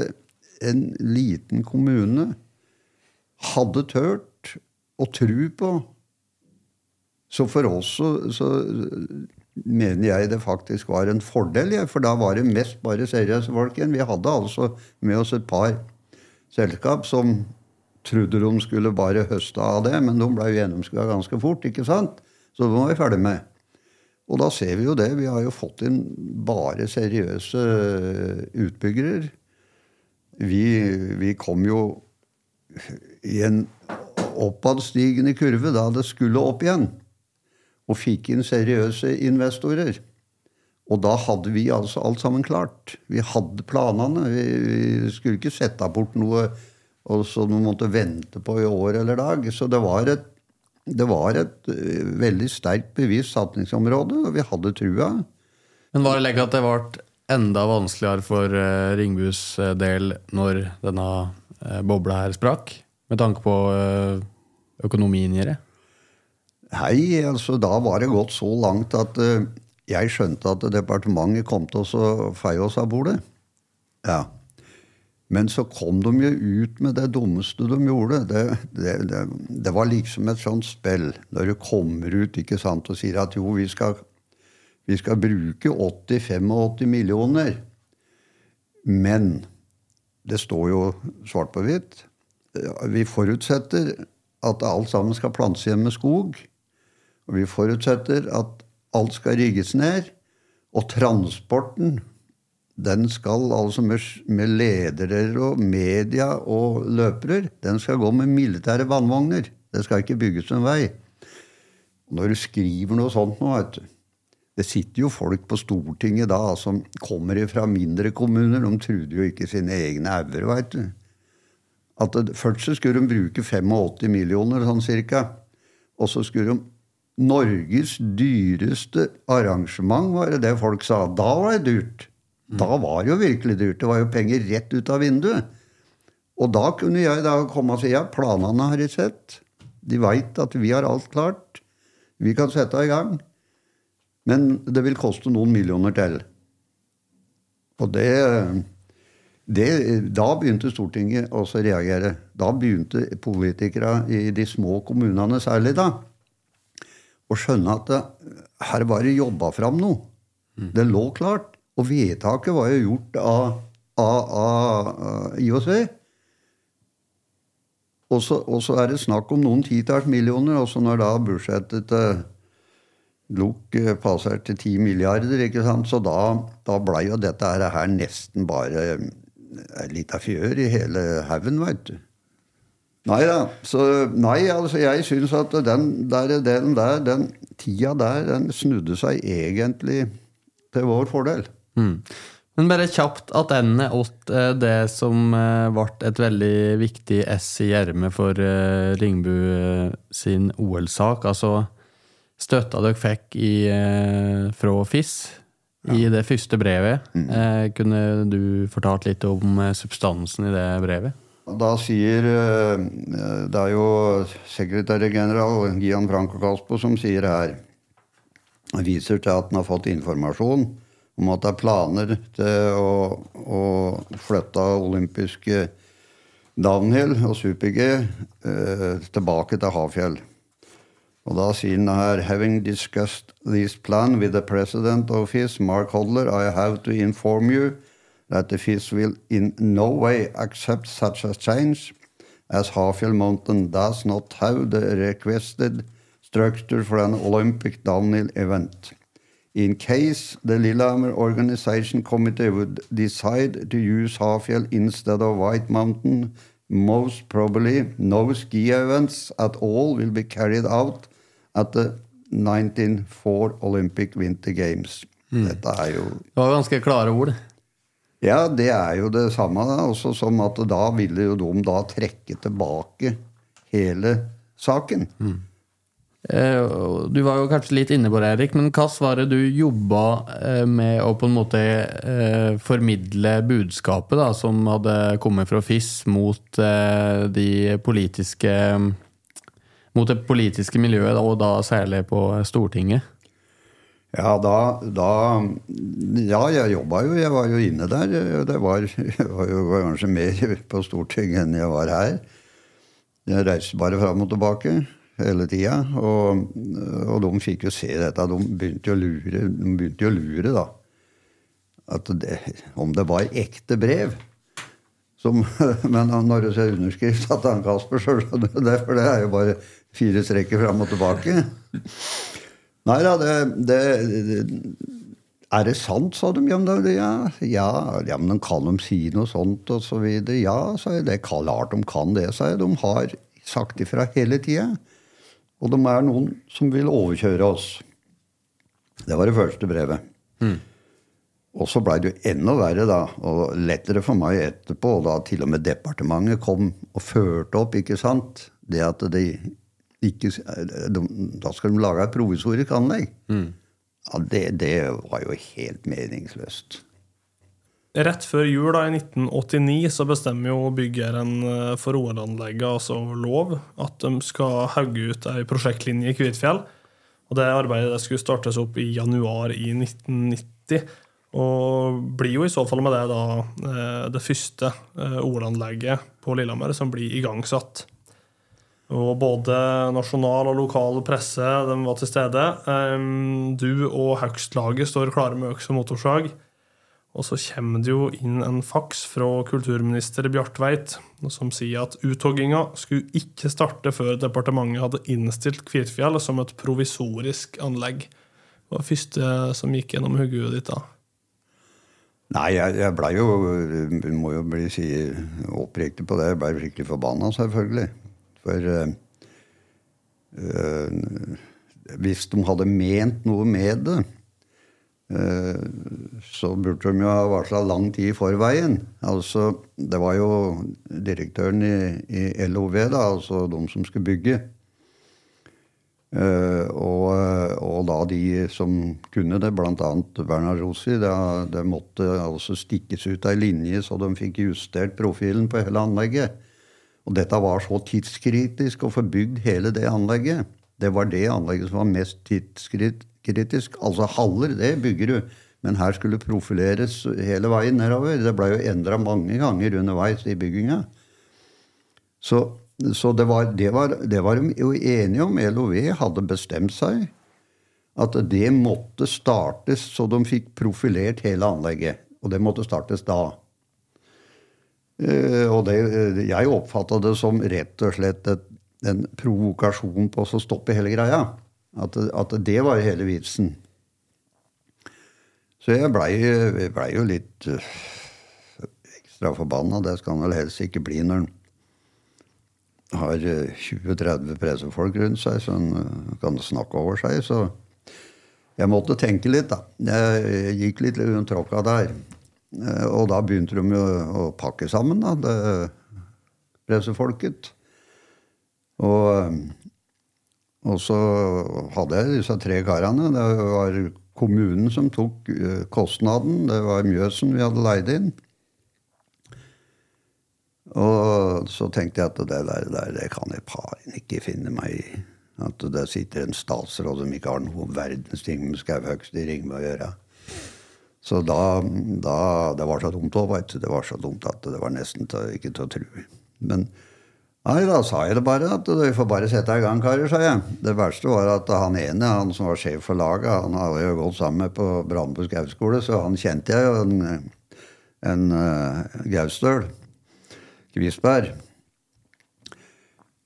en liten kommune hadde tørt å tro på. Så for oss så, så, mener jeg det faktisk var en fordel, for da var det mest bare seriøse folk igjen. Vi hadde altså med oss et par selskap som trodde de skulle bare høste av det, men de ble jo gjennomskua ganske fort. ikke sant? Så det var vi ferdig med. Og da ser vi jo det. Vi har jo fått inn bare seriøse utbyggere. Vi, vi kom jo i en oppadstigende kurve da det skulle opp igjen. Og fikk inn seriøse investorer. Og da hadde vi altså alt sammen klart. Vi hadde planene. Vi, vi skulle ikke sette bort noe så noen måtte vente på i år eller dag. Så det var et, det var et eh, veldig sterkt bevisst satningsområde, og vi hadde trua.
Men var det legg at det ble enda vanskeligere for uh, Ringbus del når denne bobla her sprakk? Med tanke på økonomien i det?
Nei, altså da var det gått så langt at uh, jeg skjønte at departementet kom til å feie oss av bordet. Ja. Men så kom de jo ut med det dummeste de gjorde. Det, det, det, det var liksom et sånt spill. Når du kommer ut ikke sant, og sier at jo, vi skal, vi skal bruke 80-85 millioner. Men det står jo svart på hvitt. Vi forutsetter at alt sammen skal plantes igjen med skog. Og vi forutsetter at alt skal rigges ned. Og transporten den skal altså med, med ledere og media og løpere den skal gå med militære vannvogner. Det skal ikke bygges en vei. Og når du skriver noe sånt nå, vet du Det sitter jo folk på Stortinget da som kommer fra mindre kommuner. De trodde jo ikke sine egne auger, veit du. At først så skulle de bruke 85 millioner, sånn cirka. Og så skulle de Norges dyreste arrangement, var det det folk sa. Da var det dyrt. Da var det jo virkelig dyrt. Det var jo penger rett ut av vinduet. Og da kunne jeg da komme og si ja, planene har de sett. De veit at vi har alt klart. Vi kan sette i gang. Men det vil koste noen millioner til. Og det, det Da begynte Stortinget også å reagere. Da begynte politikere i de små kommunene særlig da å skjønne at det, her var det jobba fram noe. Det lå klart. Og vedtaket var jo gjort av, av, av IOC. Og så, og så, er det snakk om noen titalls millioner. Også når da budsjettet til LOK til ti milliarder, ikke sant? så da, da blei jo dette her nesten bare ei lita fjør i hele haugen, veit du. Nei da. Så nei, altså jeg syns at den der, den der, den tida der, den snudde seg egentlig til vår fordel.
Mm. Men bare kjapt attende åt eh, det som eh, ble et veldig viktig ess i ermet for eh, Ringbu sin OL-sak. Altså støtta dere fikk i, fra FIS ja. i det første brevet. Mm. Kunne du fortalt litt om substansen i det brevet?
Da sier Det er jo sekretærgeneral Gian Franco Caspo som sier her Viser til at han har fått informasjon om at det er planer til å, å flytte olympiske downhill og super-G eh, tilbake til Hafjell. Og da sier han her Having discussed this plan with the president of his, Mark Hodler, I have to inform you that the fish will in no way accept such a change, as Harfield Mountain does not have the requested structure for an Olympic downhill event. In case the Lillehammer Organization Committee would decide to use Harfield instead of White Mountain, most probably no ski events at all will be carried out at the 1904 Olympic Winter Games. Mm. Dette er jo
Det var ganske klare ord.
Ja, det er jo det samme. Da. Også som at da ville jo de da trekke tilbake hele saken. Mm.
Eh, du var jo kanskje litt inne på det, Erik, men hva var det du jobba eh, med å på en måte eh, formidle budskapet da, som hadde kommet fra FIS mot de politiske Mot det politiske miljøet, og da særlig på Stortinget?
Ja, da, da Ja, jeg jobba jo. Jeg var jo inne der. Det var, jeg var jo kanskje mer på Stortinget enn jeg var her. Jeg reiste bare fram og tilbake hele tida. Og, og, de fikk jo se dette. De begynte jo å lure, de begynte jo å lure da. At det, om det var ekte brev. Som, <laughs> men når du ser underskrift er Kasper, så skjønner du det. For det er jo bare fire strekker fram og tilbake. Nei da, det, det, Er det sant, sa de. Ja, men, ja, ja, ja, men kan de si noe sånt, og så videre? Ja, sa jeg. Det er klart de kan det, sa jeg. De har sagt ifra hele tida. Og de er noen som vil overkjøre oss. Det var det første brevet. Mm. Og så blei det jo enda verre, da, og lettere for meg etterpå, da til og med departementet kom og førte opp, ikke sant, det at de ikke de, Da skal de lage et provisorisk anlegg. Mm. Ja, det, det, var jo helt meningsløst.
Rett før jul da, i 1989 så bestemmer jo byggeren eh, for OL-anlegget, altså Lov, at de skal hauge ut ei prosjektlinje i Kvitfjell. Og det arbeidet det skulle startes opp i januar i 1990. Og blir jo i så fall med det da eh, det første eh, OL-anlegget på Lillehammer som blir igangsatt. Og både nasjonal og lokal presse de var til stede. Du og Haugstlaget står klare med øks og motorsag. Og så kommer det jo inn en faks fra kulturminister Bjartveit som sier at uthogginga skulle ikke starte før departementet hadde innstilt Kvitfjell som et provisorisk anlegg. Hva var det første som gikk gjennom hodet ditt da.
Nei, jeg, jeg blei jo Må jo bli si, oppriktig på det. Jeg blei skikkelig forbanna, selvfølgelig. For øh, hvis de hadde ment noe med det, øh, så burde de jo ha varsla lang tid i forveien. Altså, det var jo direktøren i, i LOV, da, altså de som skulle bygge, Uh, og, og, da de som kunne det, bl.a. Bernhard Rossi, det, det, måtte altså stikkes ut ei linje så de fikk justert profilen på hele anlegget. Og dette var så tidskritisk å få bygd hele det anlegget. Det var det anlegget som var mest tidskritisk. Altså haller, det bygger du. Men her skulle profileres hele veien nedover. Det blei jo endra mange ganger underveis i bygginga. Så så det var, det, var, det var, de jo enige om. LOV hadde bestemt seg at det måtte startes så de fikk profilert hele anlegget. Og det måtte startes da. Eh, og det, jeg oppfatta det som rett og slett et, en provokasjon på å stoppe hele greia. At, at det var hele vitsen. Så jeg blei ble jo litt uh, ekstra forbanna. Det skal han vel helst ikke bli når han har 20-30 eh, pressefolk rundt seg som eh, kan snakke over seg. Så jeg måtte tenke litt, da. Jeg gikk litt rundt tråkka der. Eh, og da begynte de jo å pakke sammen, da, det pressefolket. Og, og så hadde jeg disse tre karene. Det var kommunen som tok kostnaden. Det var Mjøsen vi hadde leid inn. Og så tenkte jeg at det der, der det kan jeg paren ikke finne meg i. At det sitter en statsråd som ikke har noe verdens ting med skauhogst i Ringve å gjøre. Så da, da, Det var så dumt òg, veit du. Det var så dumt at det var nesten til, ikke til å tro. Men nei, da sa jeg det bare. at Vi får bare sette i gang, karer, sa jeg. Det verste var at han ene, han som var sjef for laget, han hadde jo gått sammen med på Brandbu skauskole, så han kjente jeg jo, en, en uh, Gaustøl. Kvisberg.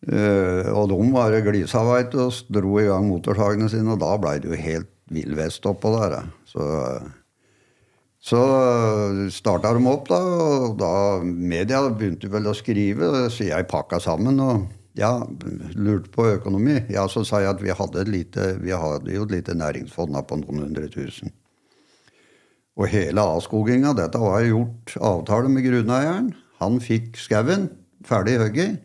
Uh, og de var glisa, veit du, og dro i gang motorsagene sine. Og da blei det jo helt vill vest oppå der. Så, så starta de opp, da. Og da media begynte vel å skrive, så jeg pakka sammen. og ja, lurte på økonomi. Ja, Så sa jeg at vi hadde, lite, vi hadde jo et lite næringsfond på noen hundre tusen. Og hele avskoginga, dette var gjort avtale med grunneieren. Han fikk skauen ferdig hogget.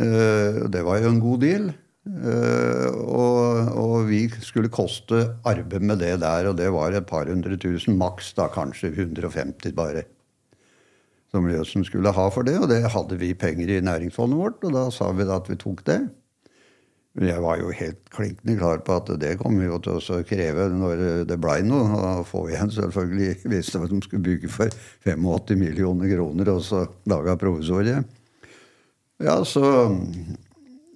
Uh, det var jo en god deal. Uh, og, og, vi skulle koste arbeid med det der, og det var et par hundre tusen. Maks da kanskje 150 bare. Som Løsen skulle ha for det, og det hadde vi penger i næringsfondet vårt, og da sa vi da at vi tok det. Men jeg var jo helt klinkende klar på at det kom vi jo til å kreve når det blei noe. Og få igjen selvfølgelig <laughs> hvis de skulle bygge for 85 millioner kroner og så laga provisoriet. Ja, så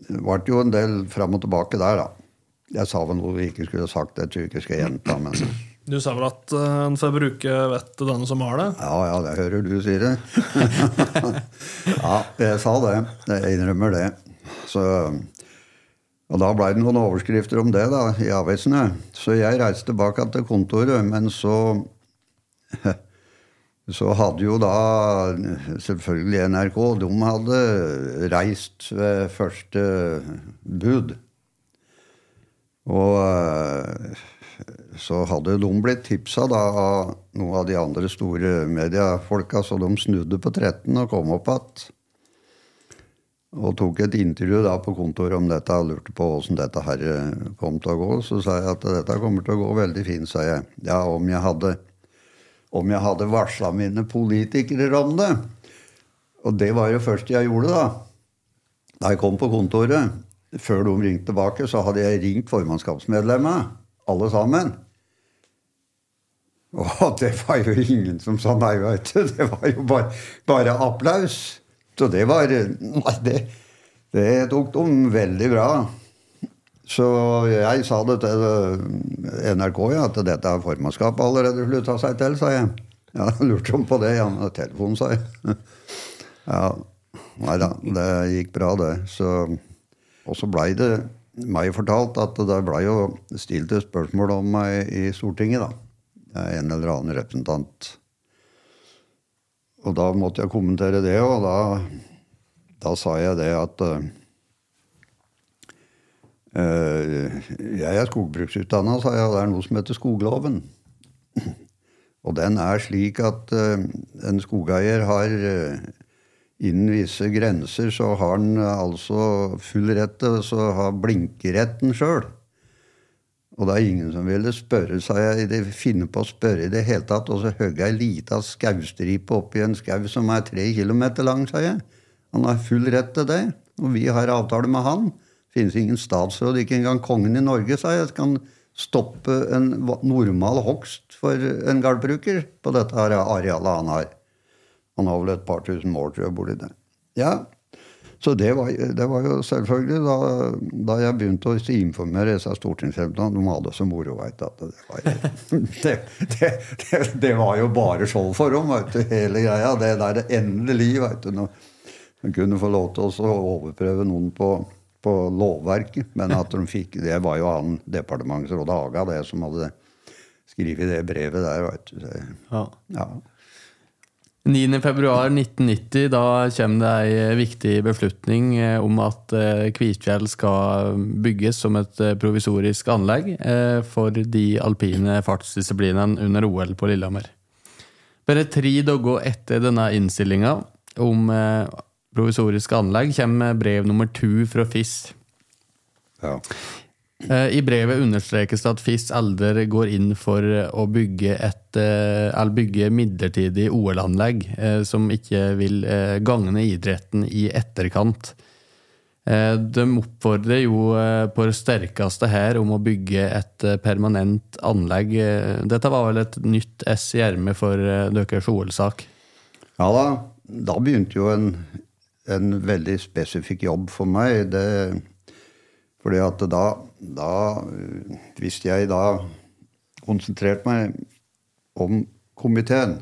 ble det jo en del fram og tilbake der, da. Jeg sa vel noe vi ikke skulle sagt, jeg tror ikke jeg skal gjenta, men
Du sa vel at eh, en får bruke vettet denne som har det?
Ja, ja, det hører du sier det. <laughs> ja, jeg sa det. Jeg innrømmer det. Så, og da blei det noen overskrifter om det da, i avisene. Så jeg reiste tilbake til kontoret, men så <laughs> så hadde jo da selvfølgelig NRK De hadde reist ved første bud. Og eh, så hadde de blitt tipsa da av noen av de andre store mediefolka, så de snudde på 13 og kom opp igjen. Og tok et intervju da på kontoret om dette og lurte på åssen dette her eh, kom til å gå. Så sa jeg at dette kommer til å gå veldig fint, sa jeg. Ja, om jeg hadde, om jeg hadde varsla mine politikere om det. Og det var jo først jeg gjorde, da. Da jeg kom på kontoret, før de ringte tilbake, så hadde jeg ringt formannskapsmedlemmene alle sammen. Og det var jo ingen som sa nei, veit du. Det var jo bare, bare, applaus. Så det var Nei, det, det tok de veldig bra. Så jeg sa det til NRK, ja, at dette har formannskapet allerede slutta seg til, sa jeg. Ja, <laughs> lurte om på det? Ja, telefonen, sa jeg. <laughs> Ja, Nei da, det gikk bra, det. Og så blei det meg fortalt at det blei jo stilt et spørsmål om meg i Stortinget, da. En eller annen representant. Og da måtte jeg kommentere det, og da, da sa jeg det at uh, Jeg er skogbruksutdanna, sa jeg, og det er noe som heter skogloven. Og den er slik at uh, en skogeier har uh, innen visse grenser så har han altså full rett til å ha blinkeretten sjøl. Og det er ingen som ville spørre seg, finne på å spørre i det hele tatt, og så hogge ei lita skaustripe oppi en skau som er tre kilometer lang, sa jeg. Han har full rett til det, og vi har avtale med han. Finnes ingen statsråd, ikke engang kongen i Norge, sa jeg, kan stoppe en normal hogst for en gardbruker på dette arealet han har. Han har vel et par tusen mål, tror jeg, i der. Ja, så det var, det var, jo selvfølgelig da, da, jeg begynte å informere disse stortingsrepresentantene De hadde så moro, veit du. Det, <laughs> det, det, det, det, var jo bare show for dem, vet du, hele greia. Det der endelig, veit du. Når man kunne få lov til å overprøve noen på, på lovverket. Men at de fikk Det var jo han departementsråd Haga, det som hadde skrevet det brevet der, veit du.
Ja. ja. 9.2.1990 da kommer det ei viktig beslutning eh, om at eh, Kvitfjell skal bygges som et eh, provisorisk anlegg for de alpine fartsdisiplinene under OL på Lillehammer. Bare tre dager etter denne innstillinga om provisoriske anlegg kommer brev nummer to fra FIS. Ja. Eh, I brevet understrekes det at FIS aldri går inn for å bygge et eh, bygge midlertidig OL-anlegg eh, som ikke vil gagne idretten i etterkant. De oppfordrer jo på det sterkeste her om å bygge et permanent anlegg. Dette var vel et nytt S i ermet for deres OL-sak?
Ja da. Da begynte jo en, en veldig spesifikk jobb for meg. Det fordi at da, da Hvis jeg da konsentrerte meg om komiteen,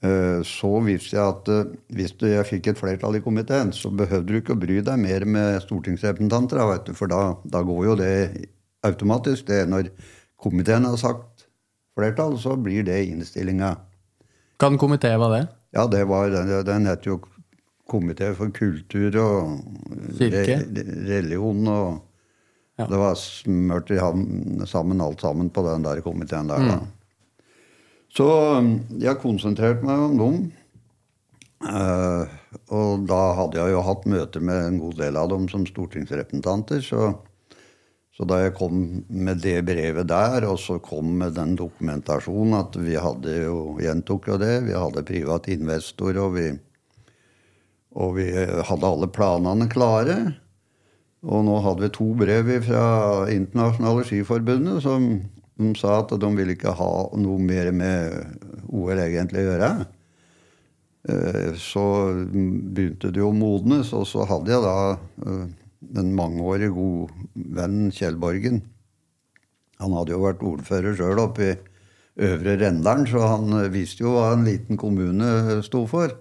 eh, så visste jeg at eh, hvis jeg fikk et flertall i komiteen, så behøvde du ikke å bry deg mer med stortingsrepresentanter. For da, da, går jo det automatisk. det er Når komiteen har sagt flertall, så blir det innstillinga.
Kan komité hva det?
Ja, det var, Den, den het jo komité for kultur og re, religion. og ja. Det var smurt sammen alt sammen på den der komiteen der. Mm. Så jeg konsentrerte meg om dem. Uh, og da hadde jeg jo hatt møter med en god del av dem som stortingsrepresentanter. Så, så da jeg kom med det brevet der, og så kom med den dokumentasjonen at vi hadde jo gjentok jo det, vi hadde privat investor, og vi og vi hadde alle planene klare. Og nå hadde vi to brev fra Internasjonale Skiforbundet som de sa at de ville ikke ha noe mer med OL egentlig å gjøre. Eh, så begynte det å modnes, og så hadde jeg da eh, en mangeårig god venn, Kjell Borgen. Han hadde jo vært ordfører sjøl oppe i Øvre Rendalen, så han visste jo hva en liten kommune sto for.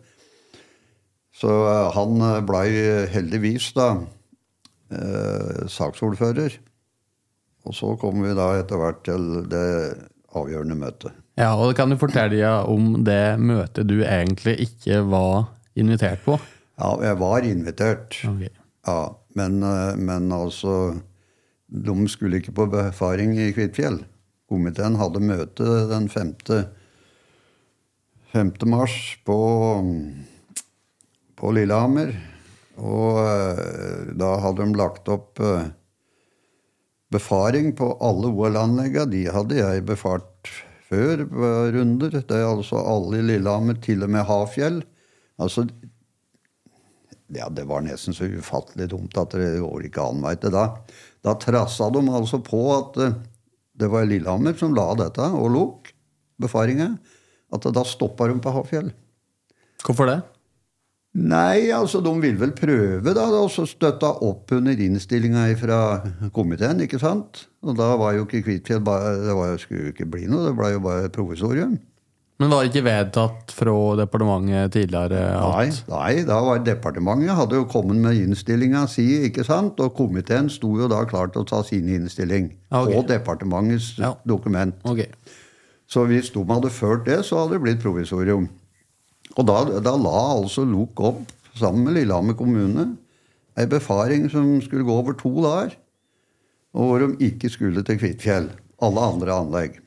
Så han blei heldigvis da eh, saksordfører. Og så kom vi da etter hvert til det avgjørende møtet.
Ja, og Kan du fortelle om det møtet du egentlig ikke var invitert på?
Ja, jeg var invitert.
Ok.
Ja, men, eh, men altså De skulle ikke på befaring i Kvitfjell. Komiteen hadde møte den 5. 5. mars på, på Lillehammer. Og eh, da hadde de lagt opp eh, befaring på alle OL-anleggene. De hadde jeg befart før runder. Det er altså alle i Lillehammer, til og med Hafjell. Altså, ja, det var nesten så ufattelig dumt at det går ikke an, veit du. Da, da trassa de altså på at eh, det var Lillehammer som la dette, og Lok, befaringa, at da stoppa de på Hafjell.
Hvorfor det?
Nei, altså de ville vel prøve, da, og så støtta opp under innstillinga fra komiteen, ikke sant? Og da var jo ikke Kvitfjell Det var, skulle jo ikke bli noe, det ble jo bare provisorium.
Men var det ikke vedtatt fra departementet tidligere
Nei, nei, da var departementet hadde jo kommet med innstillinga si, ikke sant? Og komiteen sto jo da klar til å ta sin innstilling
Ja, ok.
på departementets
Ja.
dokument.
Okay.
Så hvis de hadde ført det, så hadde det blitt provisorium. Og da, da la altså Lok opp, sammen med Lillehammer kommune, ei befaring som skulle gå over to dager. Og hvor de ikke skulle til Kvitfjell. Alle andre anlegg.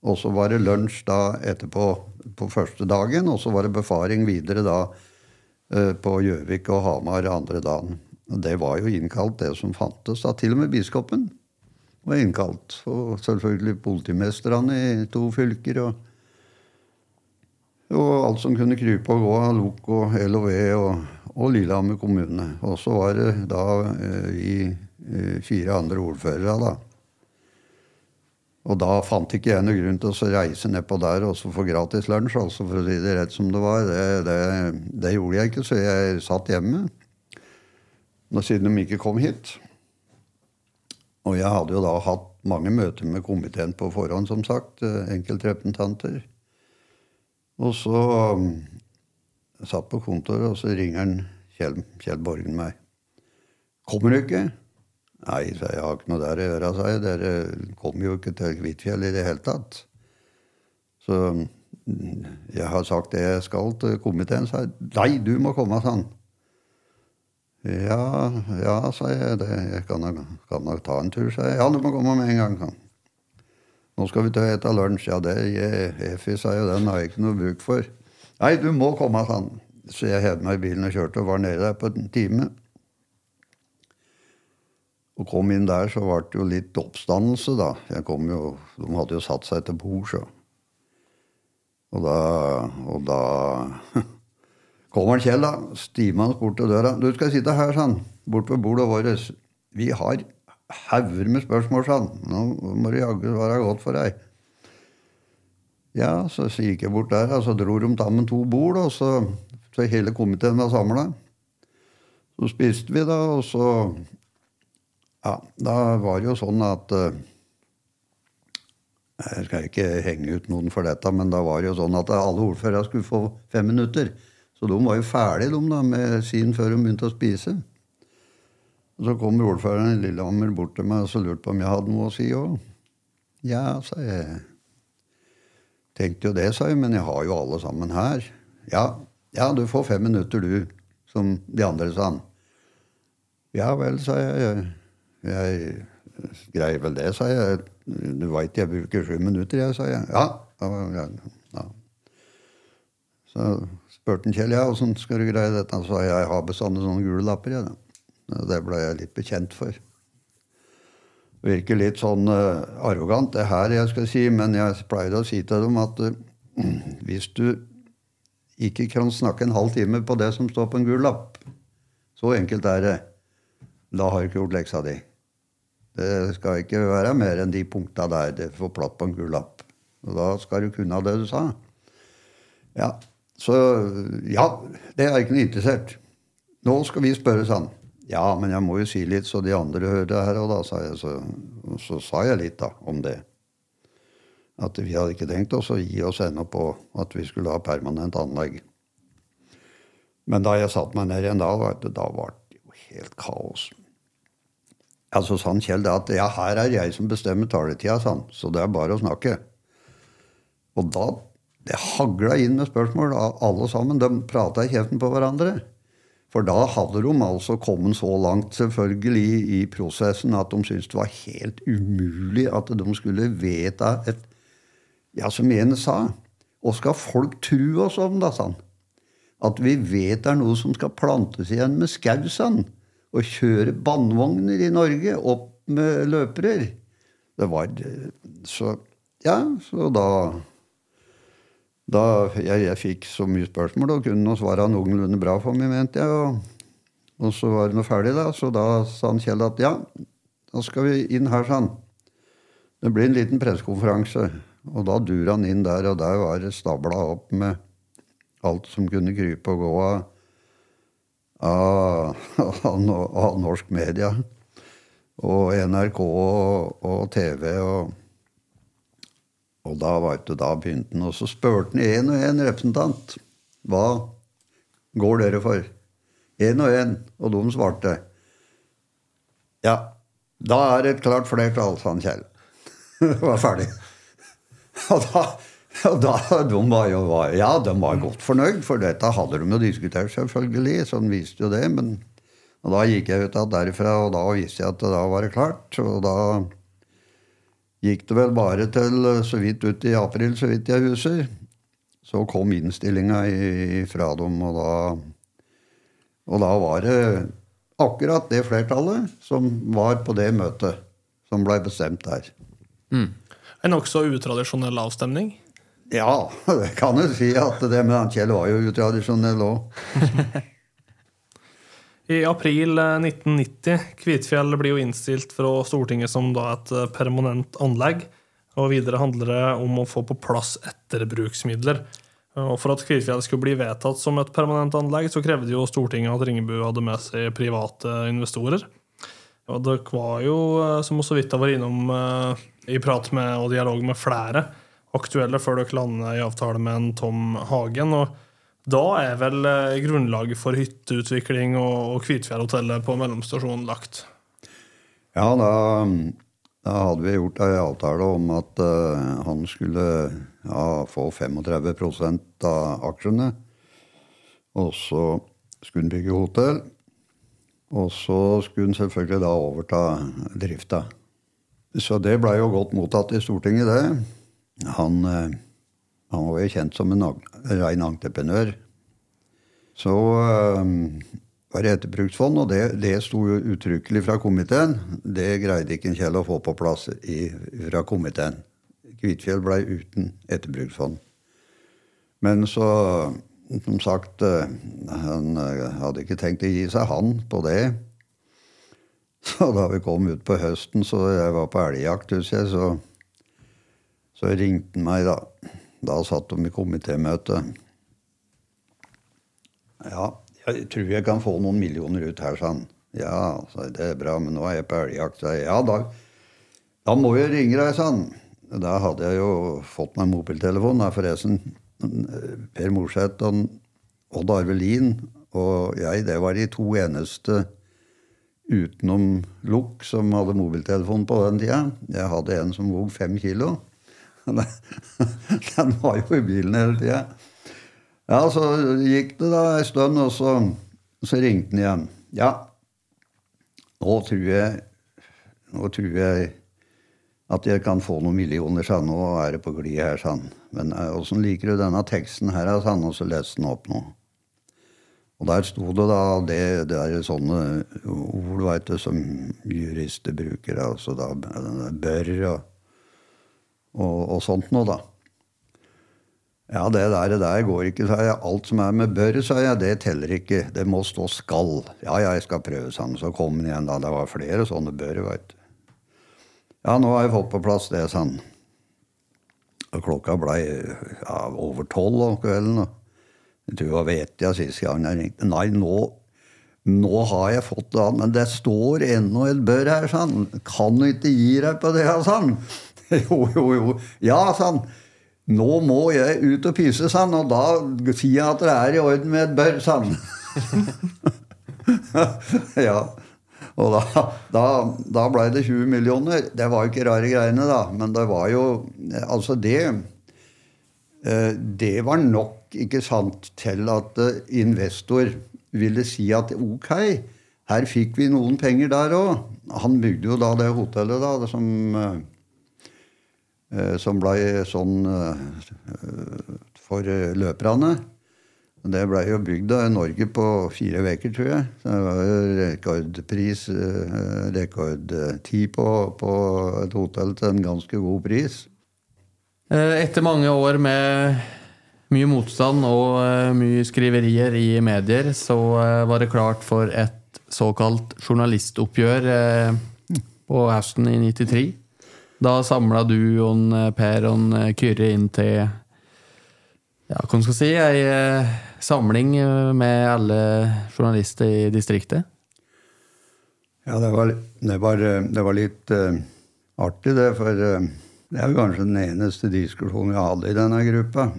Og så var det lunsj da etterpå på første dagen, og så var det befaring videre da eh, på Gjøvik og Hamar andre dagen. Og det var jo innkalt, det som fantes. da. Til og med biskopen var innkalt. Og selvfølgelig politimesterne i to fylker. og og alt som kunne krype og gå av LOK og LOV og, og Lillehammer kommune. Og så var det da eh, vi eh, fire andre ordførere, da. Og da fant ikke jeg noe grunn til å reise nedpå der og få gratis lunsj, altså for å si det rett som det var. Det, det, det gjorde jeg ikke, så jeg satt hjemme. Når siden de ikke kom hit. Og jeg hadde jo da hatt mange møter med komiteen på forhånd, som sagt. eh, Enkeltrepresentanter. Og så um, jeg satt på kontoret, og så ringer Kjell, Kjell Borgen meg. 'Kommer du ikke?' 'Nei, sa jeg, har ikke noe der å gjøre', sa jeg. 'Dere kommer jo ikke til Kvitfjell i det hele tatt'. Så mm, jeg har sagt det jeg skal til komiteen, sa jeg. 'Nei, du må komme', sa han. Ja, ja, sa jeg. Det, jeg kan nok ta en tur, sa jeg. Ja, du må komme med en gang, sa han. Nå skal vi til å ete lunsj. Ja, det Efi, sa jeg. Den har jeg ikke noe bruk for. Nei, du må komme, sa han. Så jeg hev meg i bilen og kjørte og var nede der på en time. Og kom inn der, så ble det jo litt oppstandelse, da. Jeg kom jo, De hadde jo satt seg til bords, så. Og da, og da <laughs> kommer Kjell, da. Stimende bort til døra. 'Du skal sitte her', sa han. Bort ved bordet vårt. 'Vi har hauger med spørsmål', sa han. 'Nå må det jaggu være godt for deg'. Ja, så gikk jeg bort der, og så dro de sammen to bord, og så, så hele komiteen var samla. Så spiste vi, da, og så Ja, da var det jo sånn at eh, Jeg skal ikke henge ut noen for dette, men da var det jo sånn at alle ordførerne skulle få fem minutter. Så de var jo ferdige de da, med sin før de begynte å spise. Og Så kom ordføreren i Lillehammer bort til meg og så lurte på om jeg hadde noe å si òg. Ja, sa jeg. Tenkte jo det, sa jeg, men jeg har jo alle sammen her. Ja, ja, du får fem minutter, du, som de andre sa. Ja vel, sa jeg. Jeg greier vel det, sa jeg. Du veit jeg bruker sju minutter, jeg, sa jeg. Ja. ja, ja. Så spurte han Kjell ja, åssen skal du greie dette. Han sa jeg har bestandig sånne gule lapper. Jeg, da. Det ble jeg litt bekjent for. Virker litt sånn uh, arrogant, det her jeg skal si, men jeg pleide å si til dem at uh, hvis du ikke kan snakke en halv time på det som står på en gul lapp, så enkelt er det, da har du ikke gjort leksa di. Det skal ikke være mer enn de punkta der det får platt på en gul lapp. Og da skal du kunne det du sa. Ja, så ja, det er ikke noe interessert. Nå skal vi spørre, sa han. Ja, men jeg må jo si litt så de andre hører det her òg, da, sa jeg. Så, så sa jeg litt, da, om det. At vi hadde ikke tenkt oss å gi oss ennå på at vi skulle ha permanent anlegg. Men da jeg satte meg ned igjen da, da var det jo helt kaos. Altså, sa han Kjell det at ja, her er jeg som bestemmer taletida, sa han. Så det er bare å snakke. Og da Det hagla inn med spørsmål, alle sammen. De prata i kjeften på hverandre. For da hadde de altså kommet så langt selvfølgelig i prosessen at de syntes det var helt umulig at de skulle vedta et Ja, som en sa, Og skal folk tru oss om, da, sa han. At vi er noe som skal plantes igjen med skau. Og kjøre bandvogner i Norge opp med løpere. Det var Så ja, så da da jeg, jeg, fikk så mye spørsmål og kunne svare noenlunde bra for meg, mente jeg. Og, og, så var det noe ferdig, da. Så da sa han Kjell at ja, da skal vi inn her, sa han. Det blir en liten pressekonferanse. Og da dur han inn der, og der var det stabla opp med alt som kunne krype og gå av, av, <laughs> av, norsk media. Og NRK og, og TV og og da, du, da begynte han, og så spurte han én og én representant hva går dere for. Én og én, og de svarte. Ja, da er det et klart flertall, sa han Kjell. <laughs> var ferdig. <laughs> Og da, <laughs> og da de var jo, ja, de var godt fornøyd, for dette hadde de jo diskutert, selvfølgelig. Så de viste jo det. Men og da gikk jeg ut derfra, og da visste jeg at det da var det klart. Og da gikk det vel bare til så vidt ut i april, så vidt jeg husker. Så kom innstillinga fra dem, og da, og da var det akkurat det flertallet som var på det møtet, som blei bestemt der.
Mm. En nokså utradisjonell avstemning?
Ja, det kan du si. at det med Kjell var jo utradisjonell òg. <laughs>
I april 1990 eh, Kvitfjell blir jo innstilt fra Stortinget som da et eh, permanent anlegg. Og videre handler det om å få på plass etterbruksmidler. Og For at Kvitfjell skulle bli vedtatt som et permanent anlegg, så krevde jo Stortinget at Ringebu hadde med seg private investorer. Og det var jo, som som så vidt har var innom i prat med og dialog med flere, aktuelle før dere landet i avtale med en Tom Hagen. og da er vel eh, grunnlaget for hytteutvikling og Kvitfjellhotellet på mellomstasjonen lagt?
Ja, da, da, hadde vi gjort ei avtale om at uh, han skulle ja, få 35% av aksjene. Og så skulle han bygge hotell. Og så skulle han selvfølgelig da overta drifta. Så det blei jo godt mottatt i Stortinget, det. Han... Uh, han var jo kjent som en rein entreprenør. Så um, var det etterbruksfond, og det, det sto jo uttrykkelig fra komiteen. Det greide ikke Kjell å få på plass i, fra komiteen. Kvitfjell blei uten etterbruksfond. Men så, som sagt, eh, han eh, hadde ikke tenkt å gi seg, han, på det. Så da vi kom ut på høsten, så jeg var på elgjakt, husker jeg, så, så ringte han meg, da. Da satt de i komitémøte. Ja, jeg tror jeg kan få noen millioner ut her, sa han. Ja, sa jeg, det er bra, men nå er jeg på elgjakt. Ja, da, da må jeg ringe deg, sa han. Da hadde jeg jo fått meg mobiltelefon. Da, forresten, Per Morseth og Odd Arve Lien og jeg, det var de to eneste utenom Lukk som hadde mobiltelefon på den tida. Jeg hadde en som vog fem kilo. <laughs> Den var jo i bilen hele tida. Ja, så gikk det da ei stund, og så, så ringte han igjen. Ja, nå tror jeg Nå tror jeg at jeg kan få noen millioner, sa han. Nå er det på glid her, sa han. Men eh, åssen liker du denne teksten her, sa han, og så leste han opp noe. Og der sto det da det, det er sånne ord vet du, som jurister bruker. altså da bør og og, og sånt noe, da. Ja, det der, det der går ikke, sa jeg. Alt som er med bør, sa jeg, det teller ikke. Det må stå skal. Ja, ja, jeg skal prøve, sa han. Så kom han igjen, da. Det var flere sånne bør, veit du. Ja, nå har jeg fått på plass det, sa han. Og klokka blei ja, over tolv om kvelden. Og jeg tror jeg vet jeg sist gang jeg ringte. Nei, nå Nå har jeg fått det an, men det står ennå et bør her, sa han. Kan du ikke gi deg på det, sa han. <laughs> Jo, jo, jo. Ja, sa han. Nå må jeg ut og pyse, sa han, og da sier jeg at det er i orden med et bør, sa han. <laughs> ja. Og da, da, da blei det 20 millioner. Det var jo ikke rare greiene, da. Men det var jo Altså, det eh, Det var nok, ikke sant, til at eh, investor ville si at ok, her fikk vi noen penger der òg. Han bygde jo da det hotellet da, det som, eh, som blei sånn for løperne. Det blei jo bygd i Norge på fire uker, tror jeg. Så det var jo rekordpris, rekordtid på, på et hotell til en ganske god pris.
Etter mange år med mye motstand og mye skriverier i medier, så var det klart for et såkalt journalistoppgjør på høsten i 93. Da samla du og Per og Kyrre inn til ja, hva skal si, ei samling med alle journalister i distriktet?
Ja, det var, det var, det var litt uh, artig, det. For uh, det er jo kanskje den eneste diskusjonen jeg hadde i denne gruppa.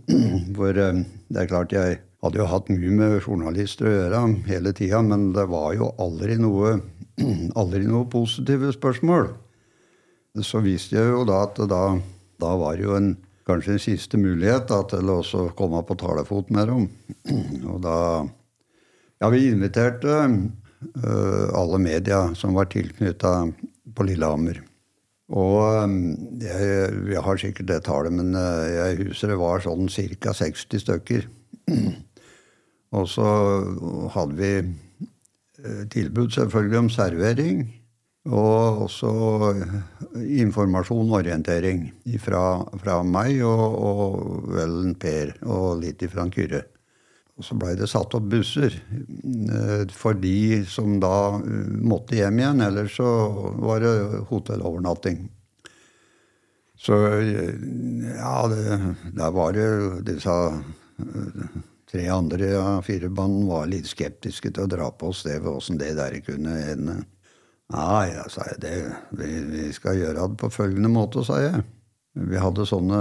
<clears throat> for uh, det er klart, jeg hadde jo hatt mye med journalister å gjøre hele tida, men det var jo aldri noe, <clears throat> aldri noe positive spørsmål. Så viste jeg jo da at da, da var det jo en kanskje en siste mulighet da, til å komme på talefot med dem. <clears throat> Og da Ja, vi inviterte uh, alle media som var tilknytta på Lillehammer. Og jeg, jeg, har sikkert det tallet, men jeg husker det var sånn ca. 60 stykker. <clears throat> Og så hadde vi tilbud selvfølgelig om servering. Og også informasjon og orientering fra, fra meg og, og vel Per, og litt fra Kyrre. Og så blei det satt opp busser for de som da måtte hjem igjen. Ellers så var det hotellovernatting. Så ja, det, der var det disse tre andre av ja, band var litt skeptiske til å dra på oss det ved åssen det der kunne ende. Nei, ja, sa jeg. Det, vi, vi, skal gjøre det på følgende måte, sa jeg. Vi hadde sånne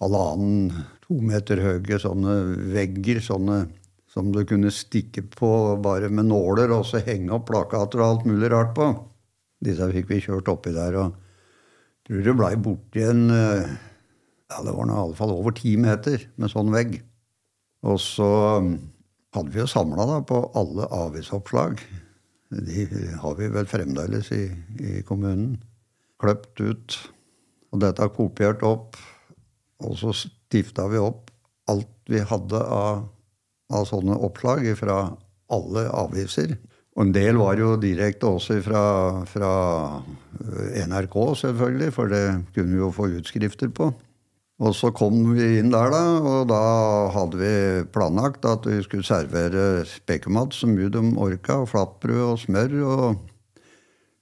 halvannen, to meter høye sånne vegger sånne som du kunne stikke på bare med nåler og så henge opp plakater og alt mulig rart på. Disse fikk vi kjørt oppi der. og tror det blei borti en ja, Det var nå i alle fall over ti meter med sånn vegg. Og så hadde vi jo samla på alle avisoppslag de har vi vel fremdeles i, i kommunen. Kløpt ut. Og dette er kopiert opp. Og så stifta vi opp alt vi hadde av, av sånne oppslag fra alle aviser. Og en del var jo direkte også fra, fra NRK, selvfølgelig, for det kunne vi jo få utskrifter på. Og så kom vi inn der, da, og da hadde vi planlagt at vi skulle servere spekemat så mye de orka, og flatbrød og smør og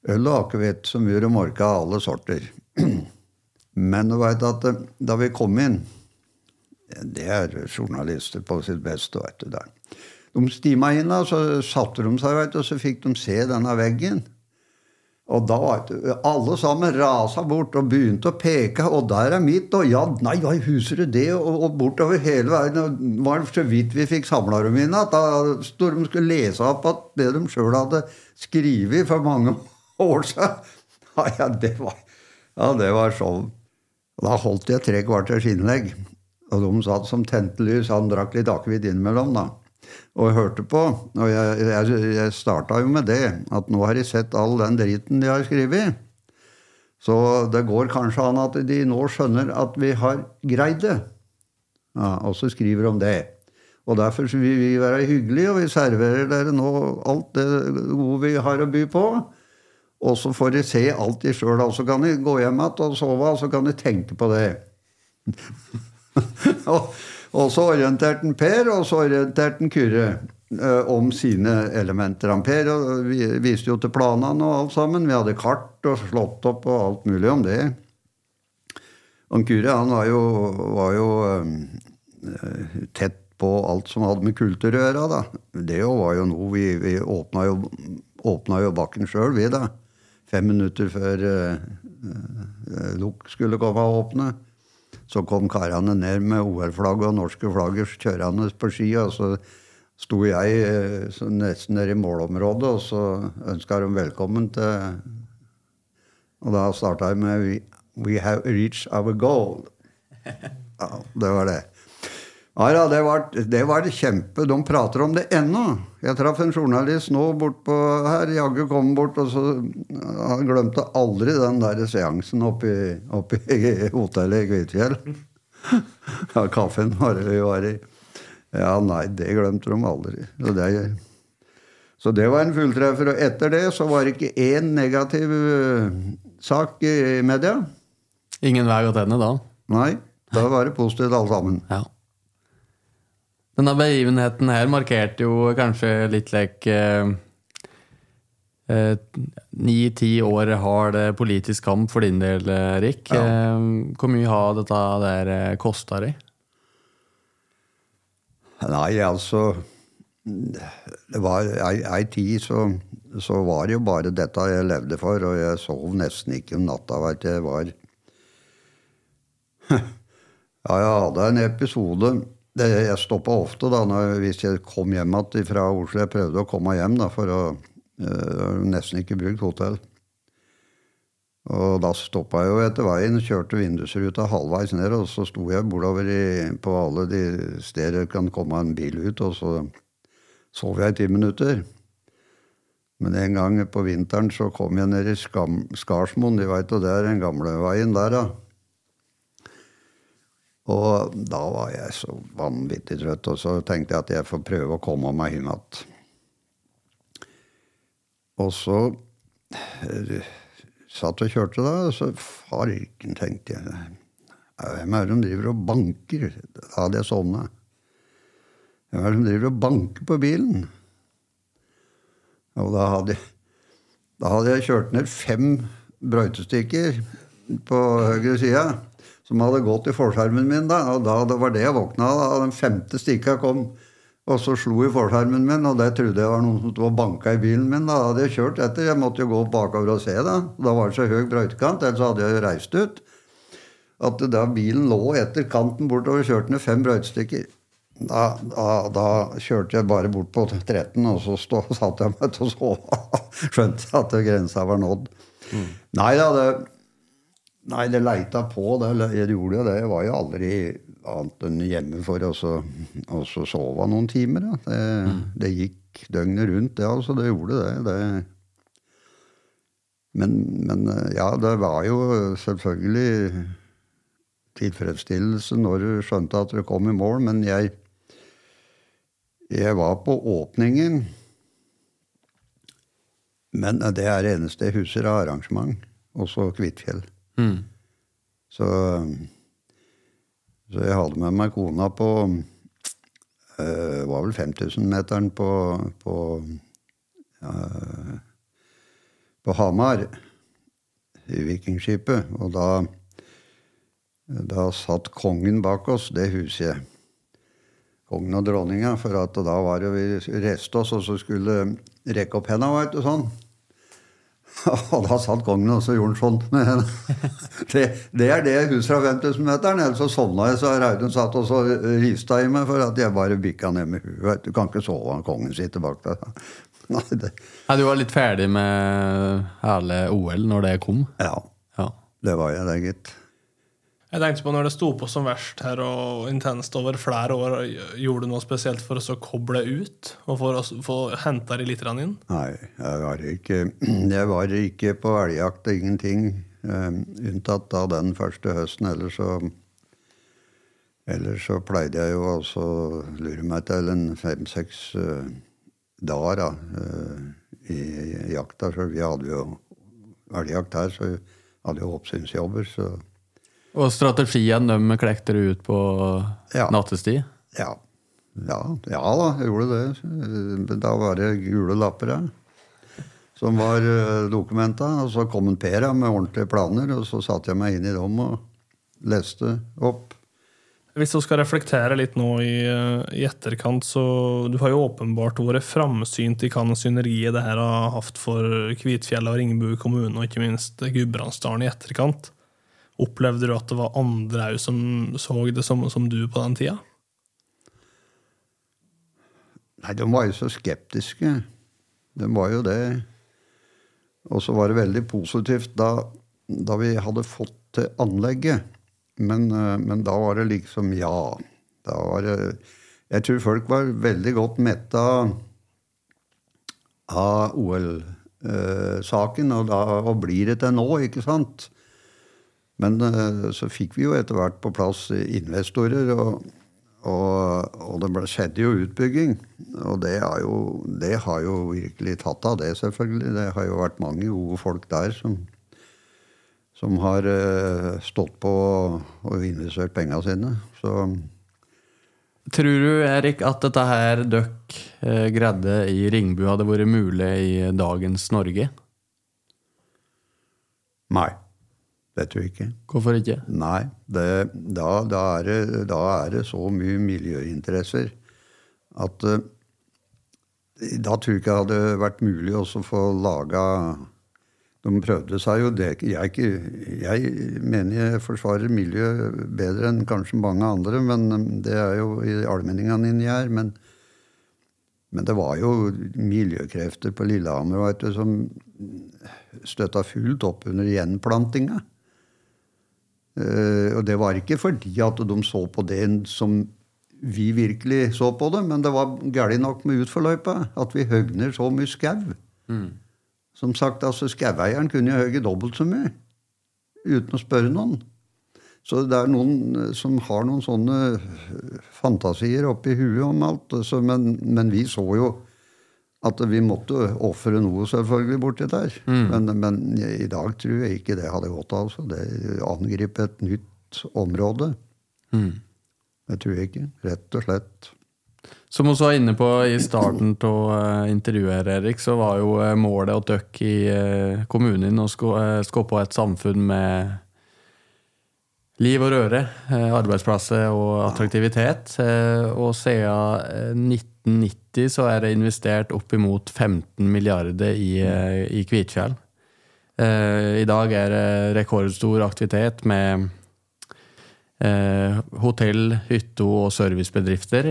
øl og akevitt så mye de orka, alle sorter. <clears throat> Men du veit at eh, da vi kom inn Det er journalister på sitt beste, veit du. der. De stima inn, og så satte de seg, vet du, og så fikk de se denne veggen. Og da alle sammen rasa bort og begynte å peke. Og der er mitt. Og ja, nei, hva husker du det? Og, og bortover hele verden. Det var så vidt vi fikk samla dem inn at da stod de skulle lese opp at det de sjøl hadde skrevet for mange <laughs> år siden. Ja, det var, ja, det var show. Da holdt jeg tre kvarters innlegg. Og de satt som tente lys. Han drakk litt akevitt innimellom, da og hørte på. Og jeg, jeg, jeg starta jo med det, at nå har de sett all den driten de har skrevet. Så det går kanskje an at de nå skjønner at vi har greid det. Ja, og så skriver de om det. Og derfor vil vi være hyggelige, og vi serverer dere nå alt det gode vi har å by på. Og så får de se alt de sjøl. Og så kan de gå hjem igjen og sove, og så kan de tenke på det. <laughs> og, og så orienterte han Per, og så orienterte han Kyrre eh, om sine elementer. Per vi viste jo til planene og alt sammen. Vi hadde kart og slått opp og alt mulig om det. Og Kyrre han var jo, var jo uh, tett på alt som hadde med kultur å gjøre. da. Det var jo noe Vi, vi åpna, jo, åpna jo bakken sjøl, vi, da. Fem minutter før uh, Lukk skulle komme og åpne. Så kom karene ned med OL-flagget og norske flagger kjørende på ski. og så sto jeg uh, nesten nede i målområdet, og så ønska de velkommen til Og da starta jeg med We, we have reached our goal. <laughs> Ja, det var det. Ja, det var, det var kjempe De prater om det ennå. Jeg traff en journalist nå bortpå her. Jaggu kom bort, og så Han glemte aldri den der seansen oppe i hotellet i Kvitfjell. <laughs> Ja, kaffen var vi var i. Ja, nei, det glemte de aldri. Så det, så det var en fulltreffer. Og etter det så var det ikke én negativ uh, sak i media.
Ingen vei å tenne da?
Nei. Da var det positivt, alle sammen.
Ja. Denne begivenheten her markerte jo kanskje litt lek Ni-ti eh, år hard politisk kamp for din del, Rik. Ja. Eh, hvor mye har dette der eh, kosta deg?
Nei, altså Det var ei, ei tid så, så, var det jo bare dette jeg levde for, og jeg sov nesten ikke om natta. Vet jeg var <laughs> Ja, jeg hadde en episode det, Jeg stoppa ofte da når, hvis jeg kom hjem igjen fra Oslo. Jeg prøvde å komme hjem da, for å øh, nesten ikke brukt hotell. Og da stoppa jeg jo etter veien, kjørte vindusruta halvveis ned, og så sto jeg bordover i, på alle de steder kan komme en bil ut, og så sov jeg i ti minutter. Men en gang på vinteren så kom jeg ned i Skarsmoen, de veit jo det er den gamle veien der, da. Og da var jeg så vanvittig trøtt, og så tenkte jeg at jeg får prøve å komme meg hjem igjen. Og så uh, satt og kjørte da, og så farken, tenkte jeg. Hvem er det som driver og banker? Da hadde jeg sovna. Hvem er det som driver og banker på bilen? Og da hadde, da hadde jeg kjørt ned fem brøytestykker på høyre side som hadde gått i forskjermen min. da, og da, Det var det jeg våkna av. Den femte stikka kom og så slo i forskjermen min, og det trodde jeg var noen som sto og banka i bilen min. Da hadde jeg kjørt etter. Jeg måtte jo gå bakover og se, da. Da var det så høy brøytekant, ellers hadde jeg jo reist ut. At da bilen lå etter kanten bortover, kjørte ned fem brøytestykker. Da, da, da, kjørte jeg bare bort på 13, og så stå, satte jeg meg til å sove. <laughs> Skjønte at grensa var nådd. Mm. Nei da, det Nei, det leita på. Det, det gjorde jo det. Jeg var jo aldri annet enn hjemme for å sove noen timer. Ja. Det, mm. det, gikk døgnet rundt, det. altså. Det gjorde det. det. Men, men, ja, det var jo selvfølgelig tilfredsstillelse når du skjønte at du kom i mål, men jeg, jeg var på åpningen. Men det er det eneste jeg husker av arrangement. Også Kvitfjell. Mm. Så, så, jeg hadde med meg kona på øh, var vel 5000-meteren på, på, øh, på Hamar, i Vikingskipet. Og da, da satt kongen bak oss, det huset. Kongen og dronninga. For da var det vi reiste oss, og så skulle rekke opp henda, veit du, sånn. <laughs> Og da satt kongen og så gjorde han sånn henne. <laughs> Det, det, er det huset fra 5000-meteren. Ellers så sovna jeg, så Reidun satt og så rista i meg for at jeg bare bikka ned med huet. Du kan ikke sove når kongen sitter bak deg.
Nei, det. Nei, du var litt ferdig med hele OL når det kom?
Ja. ja. Det var jeg, det, gitt.
Jeg tenkte på Når det sto på som verst her og intenst over flere år, gjorde du noe spesielt for å koble ut? Og for å få henta det litt inn?
Nei, jeg var ikke, <clears throat> jeg var ikke på elgjakt og ingenting. Um, unntatt da den første høsten. Ellers så, ellers så pleide jeg jo også å lure meg til en fem-seks uh, dager da, uh, i, i jakta. Så vi hadde jo elgjakt her, så vi hadde jo oppsynsjobber. så
og strategien de klekte du ut på ja. nattestid?
Ja. ja. ja. da, jeg gjorde det. Da var det gule lapper her som var eh, dokumenta. Og så kom en Per med ordentlige planer, og så satte jeg meg inn i dem og leste opp.
Hvis du skal reflektere litt nå i, eh, i etterkant, så du har jo åpenbart vært framsynt i hva synergi det her har hatt for Kvitfjell og Ringebu kommune, og ikke minst Gudbrandsdalen i etterkant. Opplevde du at det var andre òg som så det som, som du på den tida?
Nei, de var jo så skeptiske. De var jo det. Og så var det veldig positivt da, da vi hadde fått til anlegget. Men, eh, men, da var det liksom ja. Da var det Jeg tror folk var veldig godt metta av OL-saken, og, og blir det til nå, ikke sant? Men eh, så fikk vi jo etter hvert på plass investorer. og og, og, det ble, skjedde jo utbygging. Og det, jo, det, har jo virkelig tatt av, det, selvfølgelig. Det har jo vært mange gode folk der som, som har uh, stått på og investert penga sine. Så
Tror du, Erik, at dette her døkk eh, greide i Ringbu hadde vært mulig i dagens Norge?
Nei. Det tror jeg ikke.
Hvorfor ikke?
Nei, det, da, da, er det, da, er det, så mye miljøinteresser at uh, Da tror jeg ikke det hadde vært mulig å få laga De prøvde seg jo det jeg, jeg, mener jeg forsvarer miljøet bedre enn kanskje mange andre, men det er jo i allmenningene inni her. Men, men, det var jo miljøkrefter på Lillehammer du, som støtta fullt opp under gjenplantinga. Uh, og det var ikke fordi at de så på det som vi virkelig så på det, men det var galt nok med utforløypa. At vi høgner så mye skau. Mm. Som sagt, altså Skaueieren kunne jo høye dobbelt så mye uten å spørre noen. Så det er noen eh, som har noen sånne fantasier oppi huet om alt. Så, men, men vi så jo at vi måtte ofre noe selvfølgelig borti der. Mm. Men, men, i dag tror jeg ikke det hadde gått. altså. Det Angripe et nytt område. Mm. Det tror jeg ikke. Rett og slett.
Som vi var inne på i starten av uh, intervjuet, Erik, så var jo uh, målet å dere i kommunen å skape et samfunn med liv og røre, arbeidsplasser og attraktivitet. Og siden 1990 1990 så er det investert oppimot 15 milliarder i, eh, i Kvitfjell. Eh, I dag er det rekordstor aktivitet med eh, hotell, hytte og servicebedrifter.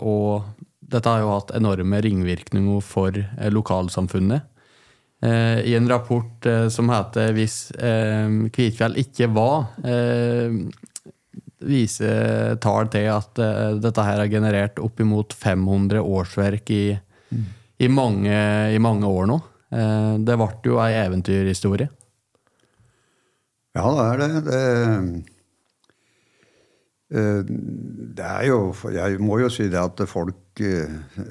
Og dette har jo hatt enorme ringvirkninger for lokalsamfunnet. I en rapport som heter 'Hvis Kvitfjell ikke var' viser tall til at uh, dette her har generert oppimot 500 årsverk i, mm. i, mange, i, mange, år nå. Uh, det ble jo ei eventyrhistorie.
Ja, det er det. det. Uh, det er jo Jeg må jo si det at folk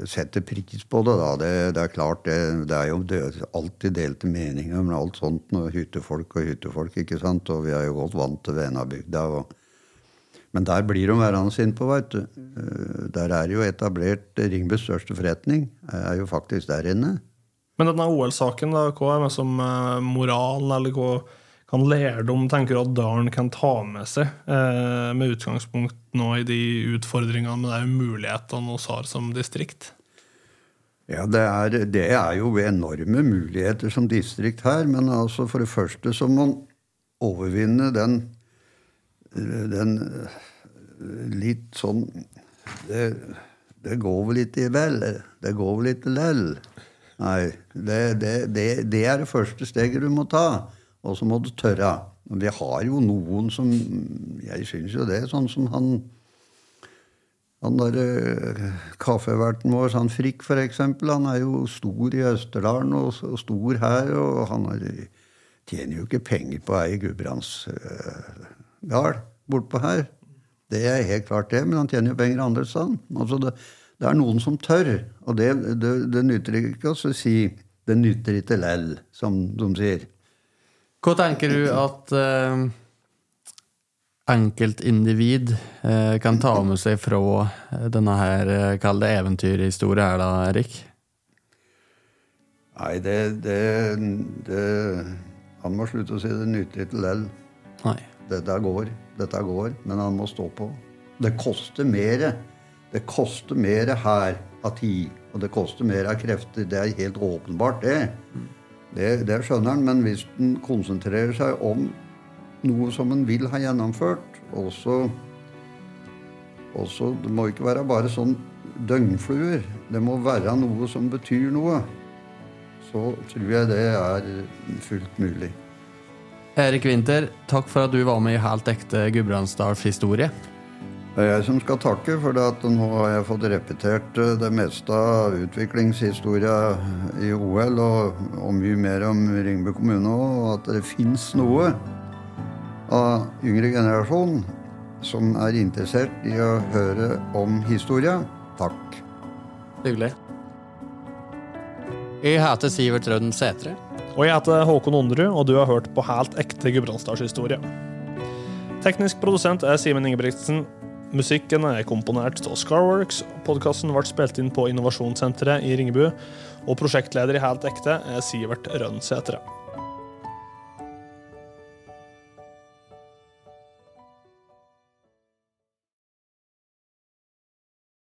setter pris på det, da. Det, det er klart, det, det er jo det, alltid delte meninger om alt sånt. Når hyttefolk og hyttefolk, ikke sant. Og vi er jo godt vant til Venabygda. og men der blir de værende innpå, veit du. Eh, der er jo etablert Ringbys største forretning. er jo faktisk der inne.
Men denne OL-saken, da, hva er med som eh, moralen, eller hva kan lærdom tenker du at dalen kan ta med seg, eh, med utgangspunkt nå i de utfordringene med de mulighetene vi har som distrikt?
Ja, det er, det er, jo enorme muligheter som distrikt her. Men altså for det første så må man overvinne den den litt sånn det, det går vel ikke vel. Det går vel ikke lell. Nei. Det, det, det, det, er det første steget du må ta. Og så må du tørre. Vi har jo noen som Jeg syns jo det. Sånn som han han der eh, kaffeverten vår, han Frikk for eksempel, han er jo stor i Østerdalen og, og stor her. Og han er, tjener jo ikke penger på ei Gudbrandsdal uh, bortpå her. Det er helt klart det, men han tjener jo penger andre steder. Altså det, det, er noen som tør, og det, det, det nytter ikke å si 'det nytter ikke lell', som de sier.
Hva tenker du at eh, enkeltindivid eh, kan ta med seg fra denne her, kalde kall det eventyrhistorie her, da, Erik?
Nei, det, det, det Han må slutte å si 'det nytter ikke lell'.
Nei.
Dette går, dette går, men han må stå på. Det koster mer. Det koster mer her av tid, og det koster mer av krefter. Det er helt åpenbart, det. Det, det skjønner han, men hvis en konsentrerer seg om noe som en vil ha gjennomført, også, også Det må ikke være bare sånn døgnfluer. Det må være noe som betyr noe. Så tror jeg det er fullt mulig.
Erik Winther, takk for at du var med i Helt ekte Gudbrandsdals historie.
Det er jeg som skal takke, for at nå har jeg fått repetert eh, det meste av utviklingshistoria i OL, og, og mye mer om Ringebu kommune òg, og at det fins noe av yngre generasjon som er interessert i å høre om historia. Takk.
Hyggelig. Jeg heter Sivert Røden Sætre.
Og jeg heter Håkon Onderud, og du har hørt på Helt ekte Gudbrandsdalshistorie. Teknisk produsent er Simen Ingebrigtsen. Musikken er komponert av Scarworks. Podkasten ble spilt inn på Innovasjonssenteret i Ringebu. Og prosjektleder i Helt ekte er Sivert Rønn Sætre.